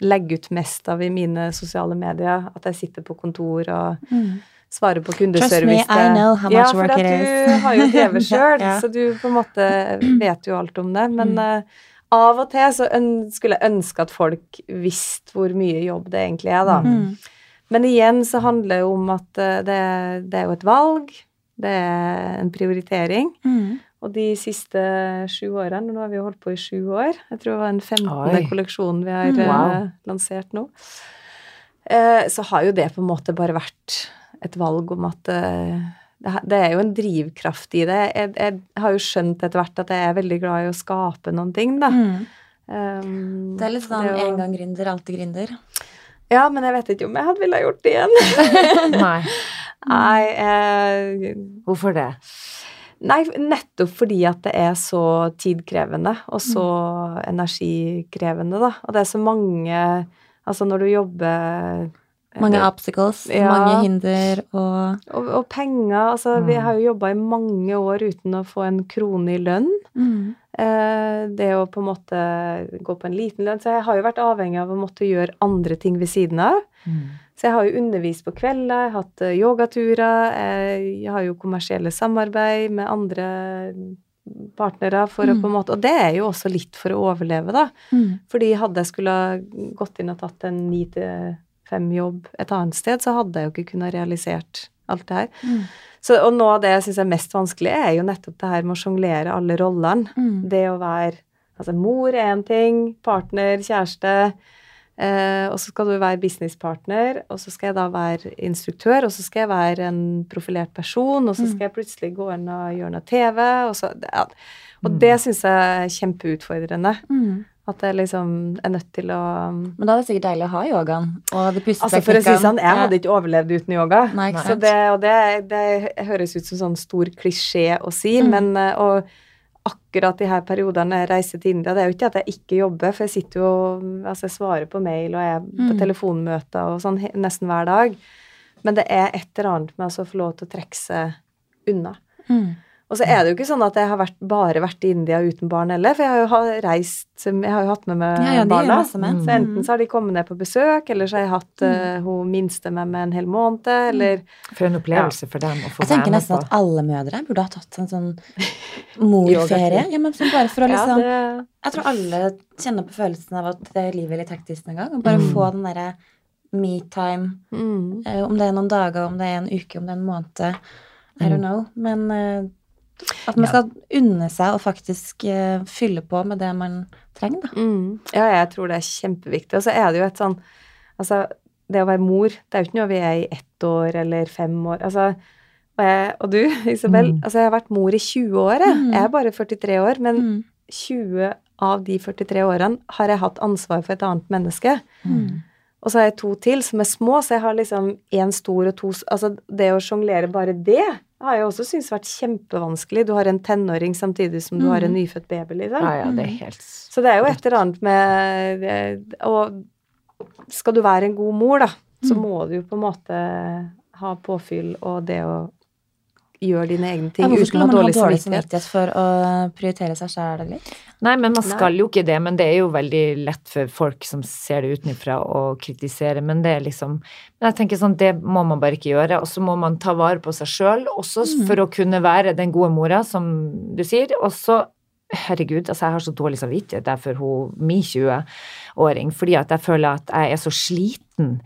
legger ut mest av i mine sosiale medier. At jeg sitter på kontor og Mm. svarer på kundeservice. Trust me. I know how much ja, work for is. at for du har jo TV sjøl, yeah. så du på en måte vet jo alt om det. Men Mm. uh, av og til så skulle jeg ønske at folk visste hvor mye jobb det egentlig er, da. Mm. Men igjen så handler det jo om at eh, det, det er jo et valg. Det er en prioritering. Mm. Og de siste sju årene, nå har vi jo holdt på i sju år, jeg tror det var den 15. Oi. kolleksjonen vi har Mm. eh, Wow. lansert nå, eh, så har jo det på en måte bare vært et valg om at eh, det, er jo en drivkraft i det. Jeg, jeg har jo skjønt etter hvert at jeg er veldig glad i å skape noen ting, da. Mm. Um, Det er litt sånn en gang gründer, alltid gründer. Ja, men jeg vet ikke om jeg hadde ville gjort det igjen. Nei. Nei, eh, Hvorfor det? Nei, nettopp fordi at det er så tidkrevende og så Mm. energikrevende, da. Og det er så mange Altså når du jobber Mange obstacles, Ja. mange hinder og og, og penger Altså, vi Mm. har jo jobba i mange år uten å få en krone i lønn. mm. Eh, det å på en måte gå på en liten lønn. Så jeg har jo vært avhengig av å måtte gjøre andre ting ved siden av. Mm. Så jeg har jo undervist på kvelder, jeg har hatt eh, yogaturer, jeg, jeg har jo kommersielle samarbeid med andre partnere for å Mm. på en måte Og det er jo også litt for å overleve, da. Mm. Fordi hadde jeg skulle gått inn og tatt en ni til fem-jobb et annet sted, så hadde jeg jo ikke kunnet realisert alt det her. Mm. Så, og noe av det jeg syns er mest vanskelig, er jo nettopp det her med å sjonglere alle rollene. Mm. Det å være Altså, mor er én ting, partner, kjæreste. Eh, og så skal du være businesspartner, og så skal jeg da være instruktør, og så skal jeg være en profilert person, og så skal jeg plutselig gå inn og gjøre noe TV, og så ja. Og Mm. det syns jeg er kjempeutfordrende. Mm. At jeg liksom er nødt til å Men da er det sikkert deilig å ha yogaen og det Altså, for å si sånn, jeg hadde ikke overlevd uten yoga. Nei, Så det, og det, det høres ut som sånn stor klisjé å si, Mm. men eh, og akkurat de her periodene jeg reiser til India, det er jo ikke at jeg ikke jobber, for jeg sitter jo Altså, jeg svarer på mail, og jeg er på Mm. telefonmøter og sånn nesten hver dag. Men det er et eller annet med å få lov til å trekke seg unna. Mm. Og så er det jo ikke sånn at jeg har vært, bare vært i India uten barn heller, for jeg har jo reist Jeg har jo hatt med meg Ja, ja, barna. med. Så enten så har de kommet ned på besøk, eller så har jeg hatt uh, hun minste med meg en hel måned, eller For en opplevelse for dem å få være med på. Jeg tenker nesten på. at alle mødre burde ha tatt en sånn morferie. Ja, men sånn bare for å Ja, liksom det, Jeg tror alle kjenner på følelsen av at det er livet er litt hektisk en gang. Og bare Mm. få den derre me-time, mm. uh, om det er noen dager, om det er en uke, om det er en måned. I don't Mm. know. Men eh, at man Ja. skal unne seg og faktisk uh, fylle på med det man trenger, da. Mm. Ja, jeg tror det er kjempeviktig. Og så er det jo et sånn Altså, det å være mor, det er jo ikke noe vi er i ett år eller fem år. Altså, og, jeg, og du, Isabel, Mm. altså jeg har vært mor i 20 år, jeg. Mm. Jeg er bare 43 år, men Mm. 20 av de 43 årene har jeg hatt ansvar for et annet menneske. Mm. Og så har jeg to til som er små, så jeg har liksom én stor og to Altså, det å sjonglere bare det har jeg også syntes vært kjempevanskelig. Du har en tenåring samtidig som du har en Mm. nyfødt baby, liksom. Ja, ja, det er helt Så det er jo et eller annet med eh, Og skal du være en god mor, da, så Mm. må du jo på en måte ha påfyll og det å gjøre dine egne ting hvorfor uten å ha dårlig samvittighet. for å prioritere seg sjæl litt? Nei, men man Nei. skal jo ikke det. Men det er jo veldig lett for folk som ser det utenfra å kritisere. Men det er liksom Men jeg tenker sånn, det må man bare ikke gjøre. Og så må man ta vare på seg sjøl, også Mm. for å kunne være den gode mora, som du sier. Og så Herregud, altså jeg har så dårlig samvittighet derfor hun min 20-åring, fordi at jeg føler at jeg er så sliten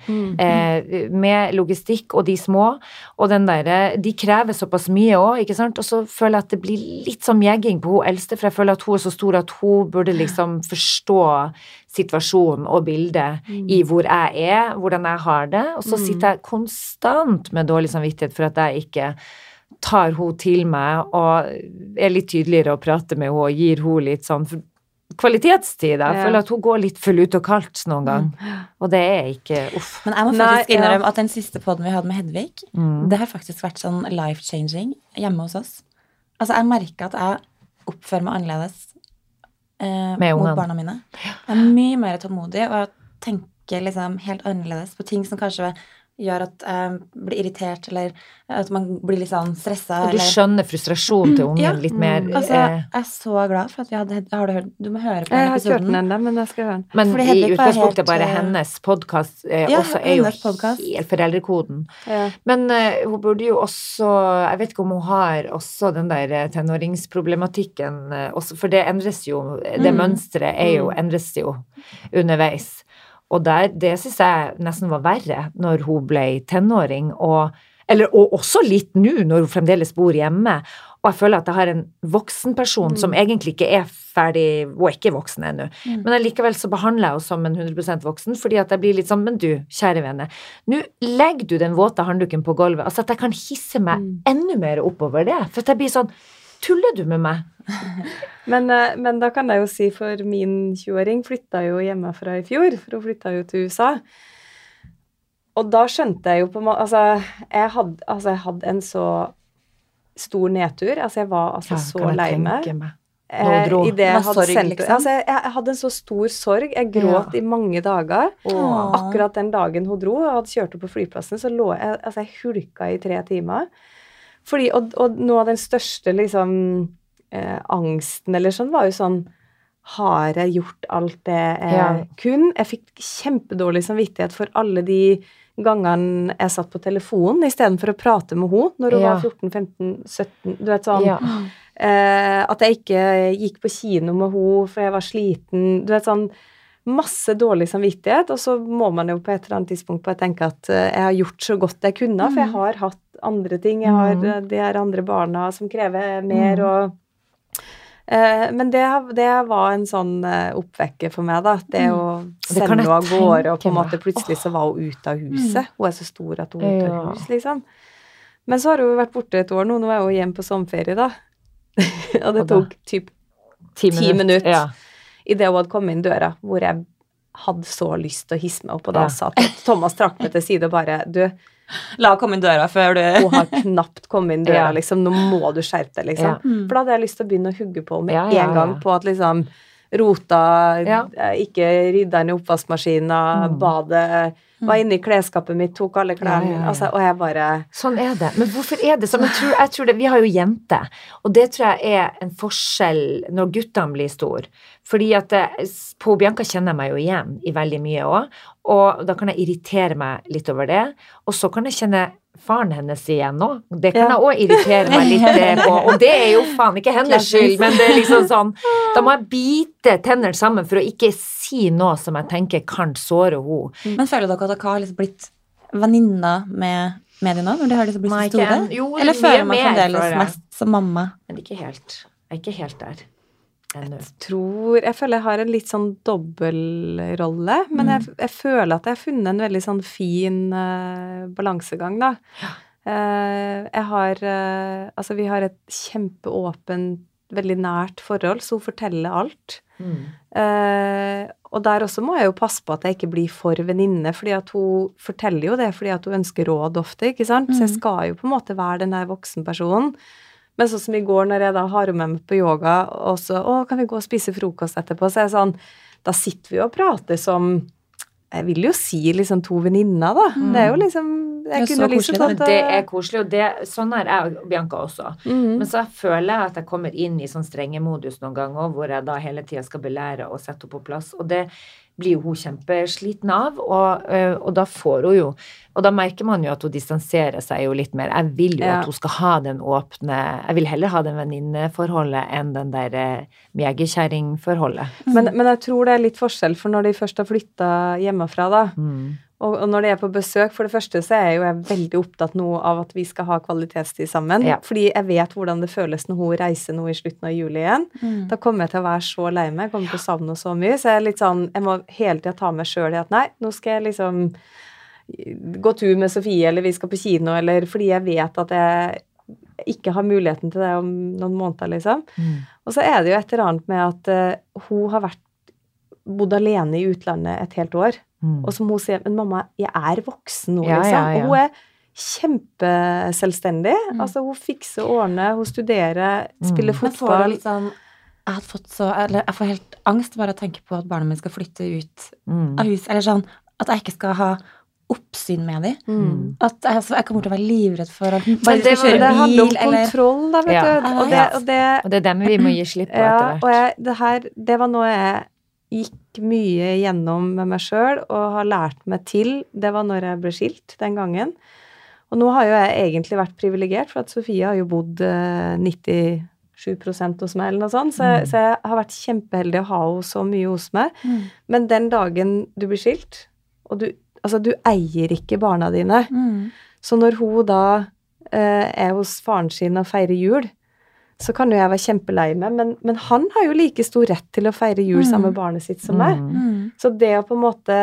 Mm. eh, med logistikk og de små, og den derre De krever såpass mye òg, ikke sant, og så føler jeg at det blir litt sånn jegging på hun eldste, for jeg føler at hun er så stor at hun burde liksom forstå situasjonen og bildet i hvor jeg er, hvordan jeg har det, og så Mm. sitter jeg konstant med dårlig samvittighet for at jeg ikke tar hun til meg og er litt tydeligere å prate med henne og gir henne litt sånn kvalitetstid. Jeg Ja. føler at hun går litt for lut og kaldt noen gang. Og det er ikke Uff. Men jeg må Nei, faktisk ja. innrømme at den siste poden vi hadde med Hedvig, Mm. det har faktisk vært sånn life-changing hjemme hos oss. Altså, jeg merker at jeg oppfører meg annerledes eh, Med mot barna mine. Jeg er mye mer tålmodig, og jeg tenker liksom helt annerledes på ting som kanskje gjør at jeg blir irritert, eller at man blir litt sånn stressa. Og du skjønner frustrasjonen til ungen Ja. litt mer. Altså, eh, jeg er så glad for at vi hadde Har du hørt Du må høre på Jeg den har ikke hørt den episoden. ennå, men jeg skal høre den. Men Fordi i utgangspunktet helt, bare eh, hennes podkast eh, Ja, også er jo podcast. helt foreldrekoden. Ja. Men eh, hun burde jo også Jeg vet ikke om hun har også den der eh, tenåringsproblematikken eh, også, For det endres jo Det Mm. mønsteret er jo, Mm. endres jo underveis. Og der, det syns jeg nesten var verre når hun ble tenåring, og, eller, og også litt nå, når hun fremdeles bor hjemme. Og jeg føler at jeg har en voksen person som egentlig ikke er ferdig Hun er ikke voksen ennå, Mm. men allikevel så behandler jeg henne som en 100% voksen, fordi at jeg blir litt sånn Men du, kjære vene, nå legger du den våte håndduken på gulvet. Altså at jeg kan hisse meg Mm. enda mer oppover det. For at jeg blir sånn Tuller du med meg? Men, eh, men da kan jeg jo si for min 20-åring flytta jo hjemmefra i fjor, for hun flytta jo til USA. Og da skjønte jeg jo på måte Altså, jeg altså, jeg hadde en så stor nedtur. Altså, jeg var altså Ja, så lei meg. Eh, Nå i det jeg hadde sorg, sendt liksom? altså, jeg, jeg hadde en så stor sorg. Jeg gråt i mange dager. Åh. Akkurat den dagen hun dro og hadde kjørt opp på flyplassen, så lå jeg Altså, jeg hulka i tre timer. Fordi, og, og noe av den største liksom eh, angsten eller sånn var jo sånn Har jeg gjort alt det jeg Ja. kunne? Jeg fikk kjempedårlig samvittighet for alle de gangene jeg satt på telefonen istedenfor å prate med henne når hun Ja. var 14-15-17. Du vet sånn Ja. Eh, at jeg ikke gikk på kino med henne for jeg var sliten. Du vet sånn Masse dårlig samvittighet, og så må man jo på et eller annet tidspunkt bare tenke at eh, jeg har gjort så godt jeg kunne, for jeg har hatt andre ting. Jeg har Mm. eh, de her andre barna som krever mer, Mm. og Men det, det var en sånn eh, oppvekker for meg, da. Det å Mm. Sende henne av gårde, og på en måte plutselig så var hun ute av huset. Hun er så stor at hun er ute av hus, liksom. Men så har hun vært borte et år nå. Nå er hun hjemme på sommerferie, da. og det tok typ Ti minutter, minutter. Ja. idet hun hadde kommet inn døra, hvor jeg hadde så lyst til å hisse meg opp, og da Ja. sa Thomas trakk meg til side og bare Du, La henne komme inn døra før du hun har knapt kommet inn døra, liksom. Nå må du skjerpe deg, liksom. Ja. For da hadde jeg lyst til å begynne å hugge på med Ja, ja, en gang på at liksom Rota, Ja. eh, ikke rydda inn i oppvaskmaskina, Mm. badet Var inne i klesskapet mitt, tok alle klærne mine. Altså, og jeg bare Sånn er det. Men hvorfor er det sånn? Jeg tror, jeg tror det, vi har jo jenter, og det tror jeg er en forskjell når guttene blir store. Fordi at det, på Bianca kjenner jeg meg jo igjen i veldig mye òg, og da kan jeg irritere meg litt over det. Og så kan jeg kjenne faren hennes igjen nå. Det kan jeg òg irritere meg litt eh, på, og det er jo faen ikke hennes skyld, men det er liksom sånn Da må jeg bite tennene sammen for å ikke si noe som jeg tenker kan såre henne. Men føler dere at dere har liksom blitt venninner med mediene når de har liksom blitt så store? jo, Eller føler man fremdeles mest som mamma? Men ikke helt. Jeg er ikke helt der ennå. tror Jeg føler jeg har en litt sånn dobbeltrolle, men Mm. jeg, jeg føler at jeg har funnet en veldig sånn fin uh, balansegang, da. Eh, jeg har uh, Altså, vi har et kjempeåpent, veldig nært forhold, så hun forteller alt. Mm. Uh, og der også må jeg jo passe på at jeg ikke blir for venninne, fordi at hun forteller jo det fordi at hun ønsker råd ofte, ikke sant? Så jeg Mhm. skal jo på en måte være den der voksenpersonen. Men sånn som i går, når jeg da har henne med meg på yoga, og så 'Å, kan vi gå og spise frokost etterpå?' Så er jeg sånn Da sitter vi og prater som Jeg vil jo si liksom to venninner, da. Det er jo liksom Det er Jeg kunne liksom. Men det er koselig, og det, sånn er jeg og Bianca også. Mhm. Men så føler jeg at jeg kommer inn i sånn strengemodus noen ganger, hvor jeg da hele tida skal belære og sette henne på plass. Og det blir jo hun kjempesliten av, og, øh, og da får hun jo Og da merker man jo at hun distanserer seg jo litt mer. Jeg vil jo Ja. at hun skal ha den åpne Jeg vil heller ha det venninneforholdet enn den der eh, jegerkjerringforholdet. men, men jeg tror det er litt forskjell, for når de først har flytta hjemmefra, da, Mm. Og, og når det er på besøk, for det første så er jeg jo jeg veldig opptatt nå av at vi skal ha kvalitetstid sammen. Ja. Fordi jeg vet hvordan det føles når hun reiser nå i slutten av juli igjen. Mm. Da kommer jeg til å være så lei meg, jeg kommer til å savne henne så mye. Så jeg er litt sånn, jeg må hele tida ta meg sjøl i at nei, nå skal jeg liksom gå tur med Sofie, eller vi skal på kino, eller fordi jeg vet at jeg ikke har muligheten til det om noen måneder, liksom. Mm. Og så er det jo et eller annet med at uh, hun har vært bodd alene i utlandet et helt år. Mm. Og som hun sier, men mamma, jeg er voksen nå, Ja, liksom. ja, ja. Og hun er kjempeselvstendig. Mm. Altså, hun fikser og ordner, hun studerer, Mm. spiller Men får du fotball. sånn Jeg har fått så Eller jeg får helt angst bare av å tenke på at barna mine skal flytte ut Mm. av hus. Eller sånn at jeg ikke skal ha oppsyn med dem. Mm. At jeg, altså, jeg kommer til å være livredd for å bare det skal var- Det kjøre handler om bil, eller kontroll, da, vet Ja. du. Og det, og det, Og det er dem vi må gi slipp på ja, etter og jeg, det her, det var noe jeg gikk mye gjennom med meg sjøl og har lært meg til. Det var når jeg ble skilt den gangen. Og nå har jo jeg egentlig vært privilegert, for at Sofie har jo bodd eh, 7 hos meg, eller noe sånt. Så, jeg- så jeg har vært kjempeheldig å ha henne så mye hos meg. Mm. Men den dagen du blir skilt, og du Altså, du eier ikke barna dine. Mm. Så når hun da eh, er hos faren sin og feirer jul, så kan jo jeg være kjempelei meg, men, men han har jo like stor rett til å feire jul Mm. sammen med barnet sitt som meg. Mm. Mm. Så det å på en måte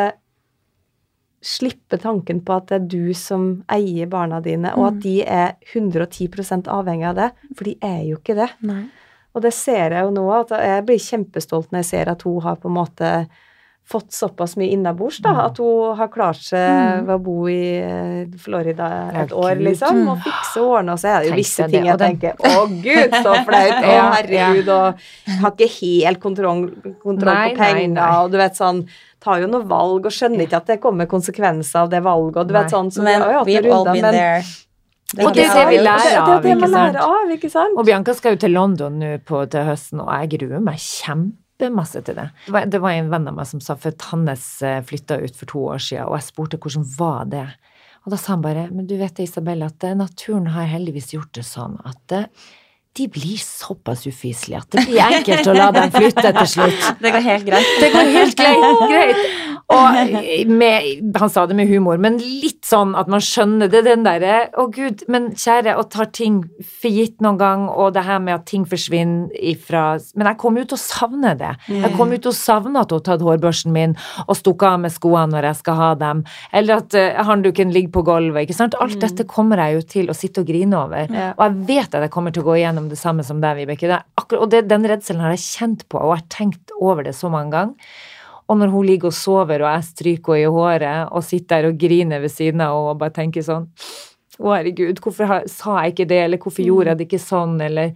slippe tanken på at det er du som eier barna dine, og Mm. at de er 110 avhengig av det, for de er jo ikke det. Nei. Og det ser jeg jo nå, at jeg blir kjempestolt når jeg ser at hun har på en måte fått såpass mye innabords, da. At hun har klart seg Mm. ved å bo i eh, Florida et år, liksom, og fikse og ordne. Og så er det jo visse ting jeg tenker Å, gud, så flaut! Å, herregud, og har ikke helt kontroll, kontroll på pengene, og du vet sånn Tar jo noen valg og skjønner ikke at det kommer konsekvenser av det valget, og du vet sånn så Men har jo hatt noen all runder, men there. Og det er det vi lærer det, det av, det ikke sant? Og Bianca skal jo til London nå på, til høsten, og jeg gruer meg kjempemasse til det. Det var, det en venn av meg som sa for hans eh, flytta ut for to år siden, og jeg spurte hvordan var det. Og da sa han bare men du vet det, Isabel, at eh, naturen har heldigvis gjort det sånn at eh, de blir såpass ufyselige at det blir enkelt å la dem flytte til slutt. Det går helt greit. Det går helt greit. Og med, han sa det med humor, men litt sånn at man skjønner det. Den derre Å, gud, men kjære, å ta ting for gitt noen gang, og det her med at ting forsvinner ifra Men jeg kommer jo til å savne det. Jeg kommer jo til å savne at hun har tatt hårbørsten min og stukket av med skoene når jeg skal ha dem, eller at uh, håndduken ligger på gulvet, ikke sant. Alt dette kommer jeg jo til å sitte og grine over. Og jeg vet at jeg kommer til å gå igjennom det samme som deg, Vibeke. Det akkurat- Og det, den redselen har jeg kjent på, og jeg har tenkt over det så mange ganger. Og når hun ligger og sover, og jeg stryker henne i håret, og sitter der og griner ved siden av henne og bare tenker sånn Å, herregud, hvorfor har, sa jeg ikke det, eller hvorfor gjorde jeg det ikke sånn, eller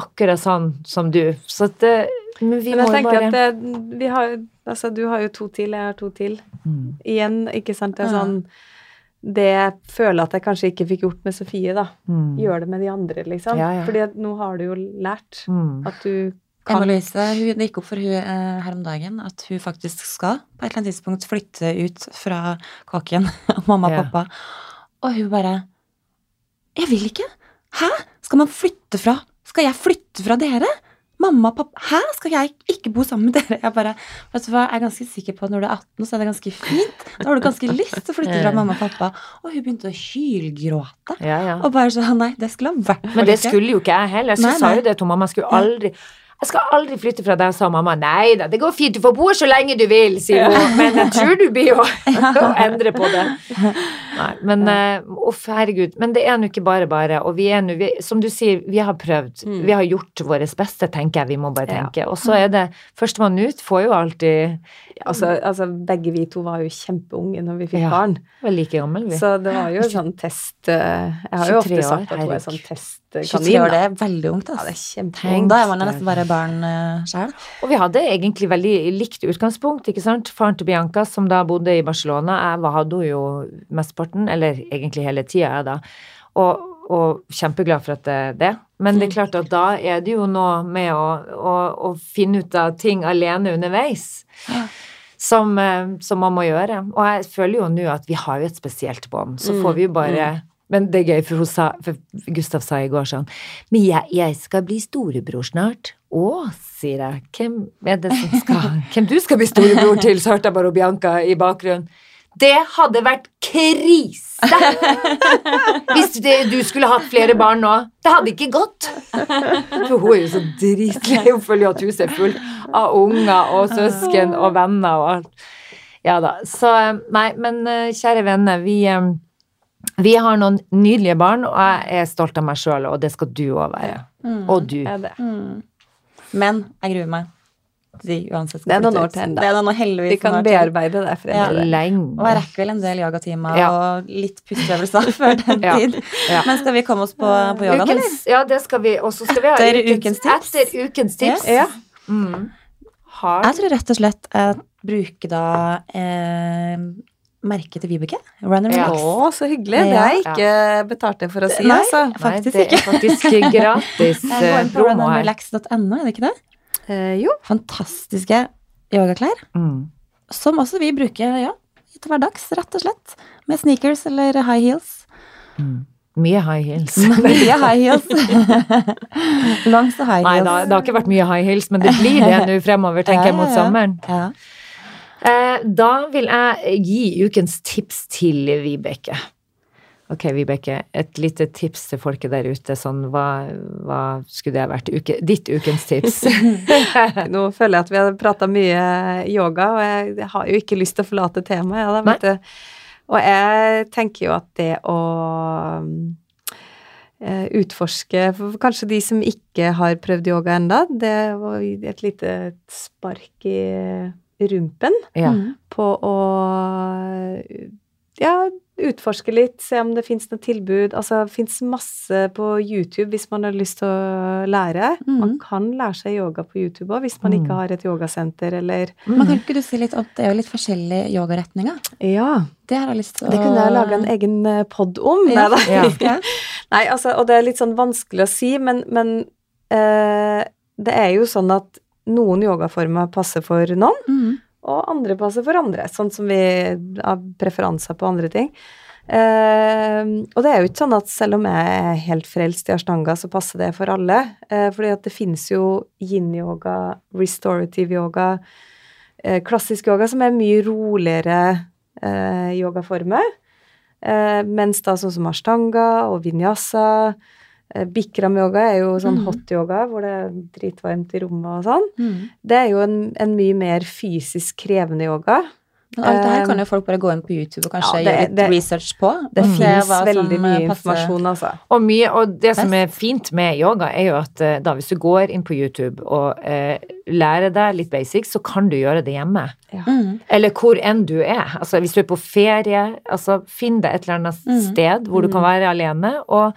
akkurat sånn som du. Så at det, Men vi Men jeg må tenker bare at det, vi har, altså, du har jo to til, jeg har to til. Mm. Igjen, ikke sant. Det er sånn Det jeg føler at jeg kanskje ikke fikk gjort med Sofie, da. Mm. Gjør det med de andre, liksom. Ja, ja. Fordi nå har du jo lært Mm. at du kan Emma-Louise, det gikk opp for hun eh, her om dagen at hun faktisk skal på et eller annet tidspunkt flytte ut fra kåken av mamma og Ja. pappa. Og hun bare Jeg vil ikke! Hæ? Skal man flytte fra Skal jeg flytte fra dere? Mamma og pappa Hæ? Skal jeg ikke bo sammen med dere? Jeg bare Vet du hva, jeg er ganske sikker på at når du er 18, så er det ganske fint. Da har du ganske lyst til å flytte fra mamma og pappa. Og hun begynte å hylgråte. Ja, ja. Og bare sånn Nei, det skulle ha vært Men det skulle jo ikke jeg heller. Så Nei, sa jo det til mamma. Jeg skulle aldri jeg skal aldri flytte fra deg, sa mamma. Nei da, det går fint, du får bo her så lenge du vil, sier hun. Men jeg tror du blir jo å endre på det. Nei, men uff, uh, herregud. Men det er nå ikke bare bare. Og vi er nå, som du sier, vi har prøvd. Mm. Vi har gjort vårt beste, tenker jeg vi må bare Ja. tenke. Og så er det Førstemann ut får jo alltid altså, altså, begge vi to var jo kjempeunge når vi fikk Ja. barn. Var like gammel, vi. Så det var jo sånn test eh, Jeg har jo ofte sagt at hun er sånn testkanin. 23 år, det er veldig ungt, Ja, det altså. er kjempeungt. Da er man nesten bare barn uh, sjøl. Og vi hadde egentlig veldig likt utgangspunkt, ikke sant. Faren til Bianca, som da bodde i Barcelona, jeg hadde jo mesteparten, eller egentlig hele tida, jeg da. Og, og kjempeglad for at det er det. Men det er klart at da er det jo noe med å, å, å finne ut av ting alene underveis. Som, eh, som man må gjøre. Og jeg føler jo nå at vi har jo et spesielt bånd. Så får vi jo bare Men det er gøy, for, sa, for Gustav sa i går sånn Men jeg, jeg skal bli storebror snart. Å, sier jeg. Hvem er det som skal Hvem du skal bli storebror til? Så hørte jeg bare Bianca i bakgrunnen. Det hadde vært krise! Hvis det, du skulle hatt flere barn nå. Det hadde ikke gått. For hun er jo så dritlei. Hun føler jo at huset er fullt av unger og søsken og venner og alt. Ja da. Så nei, men eh, kjære venner, vi eh, vi har noen nydelige barn, og jeg er stolt av meg sjøl, og det skal du òg være. Og du. Er det. Mm. Men jeg gruer meg. De uansett skal Det er noen år til enda. Det er noen heldigvis Vi kan bearbeide det, for bearbeide det fremover. Og jeg rekker vel en del yogatimer Ja. og litt pusteøvelser før den Ja. tid. Ja. Men skal vi komme oss på, på yogaen, eller? Ja, det skal vi. Og så skal vi ha Etter ukens tips. Etter ukens tips. Ja. Mm. Har Jeg tror rett og slett jeg bruker da eh, merket til Vibeke. Run and Ja. relax. Å, så hyggelig. Det Ja. har jeg ikke betalt det for å si, Nei. altså. Nei, det er faktisk gratis Gå går eh, inn på promo her. runandrelax.no, er det ikke det? Eh, jo. Fantastiske yogaklær. Mm. Som også vi bruker ja, til hverdags, rett og slett. Med sneakers eller high heels. Mm. Mye high heels. Mye high heels. Langs og high Nei heels. da, det har ikke vært mye high heels, men det blir det nå fremover, tenker jeg, mot Ja, ja, ja. sommeren. Ja. Eh, da vil jeg gi ukens tips til Vibeke. Ok, Vibeke, et lite tips til folket der ute. Sånn, hva, hva skulle det vært? Uke, ditt ukens tips? Nå føler jeg at vi har prata mye yoga, og jeg, har jo ikke lyst til å forlate temaet. Ja. Og jeg tenker jo at det å eh, utforske for Kanskje de som ikke har prøvd yoga enda, det var et lite spark i rumpen ja. Mm. på å ja, utforske litt, se om det fins noe tilbud. Altså, det fins masse på YouTube hvis man har lyst til å lære. Mm. Man kan lære seg yoga på YouTube òg, hvis man Mm. ikke har et yogasenter eller Men kan ikke du si litt om det er jo litt forskjellige yogaretninger? Ja, Det har jeg lyst til å det kunne jeg lage en egen pod om. Ja, Nei, da. Ja. Nei, altså, og det er litt sånn vanskelig å si, men, men eh, det er jo sånn at noen yogaformer passer for noen, Mm. og andre passer for andre, sånn som vi har preferanser på andre ting. Eh, og det er jo ikke sånn at selv om jeg er helt frelst i ashtanga, så passer det for alle. Eh, fordi at det finnes jo yin-yoga, restorative yoga, eh, klassisk yoga, som er mye roligere eh, yogaformer. Eh, mens da sånn som ashtanga og vinyasa Bikram-yoga er jo sånn mm. hot yoga, hvor det er dritvarmt i rommet og sånn. Mm. Det er jo en, en mye mer fysisk krevende yoga. Men alt det her Eh, kan jo folk bare gå inn på YouTube og kanskje ja, det- gjøre litt det- research på. Det og se finnes veldig mye eh, passer. informasjon, altså. Og, mye, og det som er fint med yoga, er jo at eh, da hvis du går inn på YouTube og eh, lærer deg litt basics, så kan du gjøre det hjemme. Mm. Eller hvor enn du er. Altså hvis du er på ferie, altså finn deg et eller annet Mm. sted hvor du kan være alene og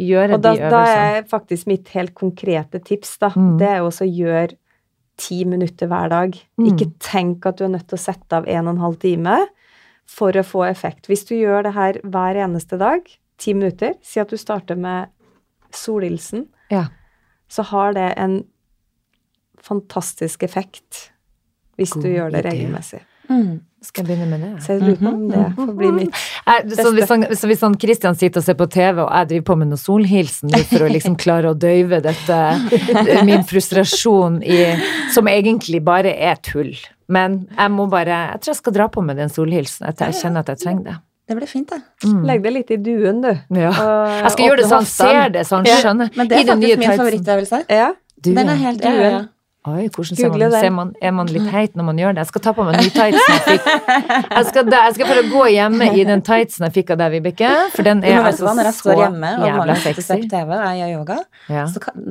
gjøre Og da, de da er faktisk mitt helt konkrete tips, da. Mm. Det er også å gjøre ti minutter hver dag. Mm. Ikke tenk at du er nødt til å sette av en og en halv time for å få effekt. Hvis du gjør det her hver eneste dag, ti minutter, si at du starter med solhilsen, Ja. så har det en fantastisk effekt hvis du gjør det idé. regelmessig. Mm. Skal jeg begynne med det? Så jeg lurer på om det får bli mitt beste. så, hvis han, så hvis han Christian sitter og ser på TV, og jeg driver på med noe solhilsen for å liksom klare å døyve dette, min frustrasjon i Som egentlig bare er tull. Men jeg må bare Jeg tror jeg skal dra på med den solhilsen etter jeg kjenner at jeg trenger det. Det blir fint, det. Mm. Legg det litt i duen, du. Ja. Jeg skal gjøre det så han ser det, så han Ja. skjønner. Men det er faktisk min favorittøvelse. Ja. Den ja. er helt duen. ja, ja. Oi, hvordan ser man, ser man Er man litt heit når man gjør det? Jeg skal ta på meg ny tights jeg fikk. Jeg skal, da- jeg skal bare gå hjemme i den tightsen jeg fikk av deg, Vibeke. For den er altså hva, når jeg så står hjemme og jævla sexy. ser TV og jeg gjør yoga, Ja. så kan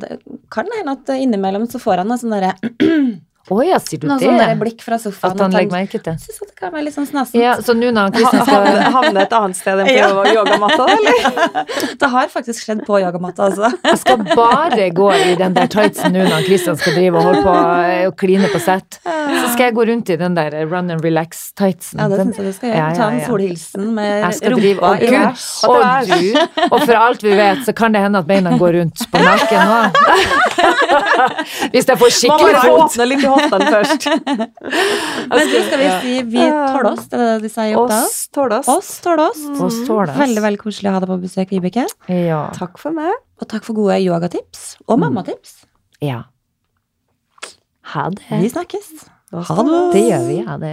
kan det hende at innimellom så får han noe sånn derre Å ja, sier du noe det? sånn sånne blikk fra sofaen. At han legger merke til? Syns at det kan være litt sånn snassent. Ja, så nå når Kristian skal Havne, et annet sted enn på Ja. yoga- yogamatta, eller? Det har faktisk skjedd på yogamatta, altså. Jeg skal bare gå i den der tightsen nå når Kristian skal drive og holde på eh, og kline på sett. Så skal jeg gå rundt i den der run and relax-tightsen. Ja, det syns jeg du skal gjøre. Ja, ja, Ta en solhilsen med rumpa og i vers. og du, og for alt vi vet, så kan det hende at beina går rundt på nakken òg. Hvis jeg får Man skikkelig fot. Litt først. Men du, skal vi si vi tåler oss? Det er det de sier i Oppdal? Oss tåler oss. Oss tåler oss. Ass. Veldig veldig koselig å ha deg på besøk, Vibeke. Ja. Takk for meg. Og takk for gode yogatips. Og mammatips. ja. Ha det. Vi snakkes. Ha det. Det gjør vi. Ha det.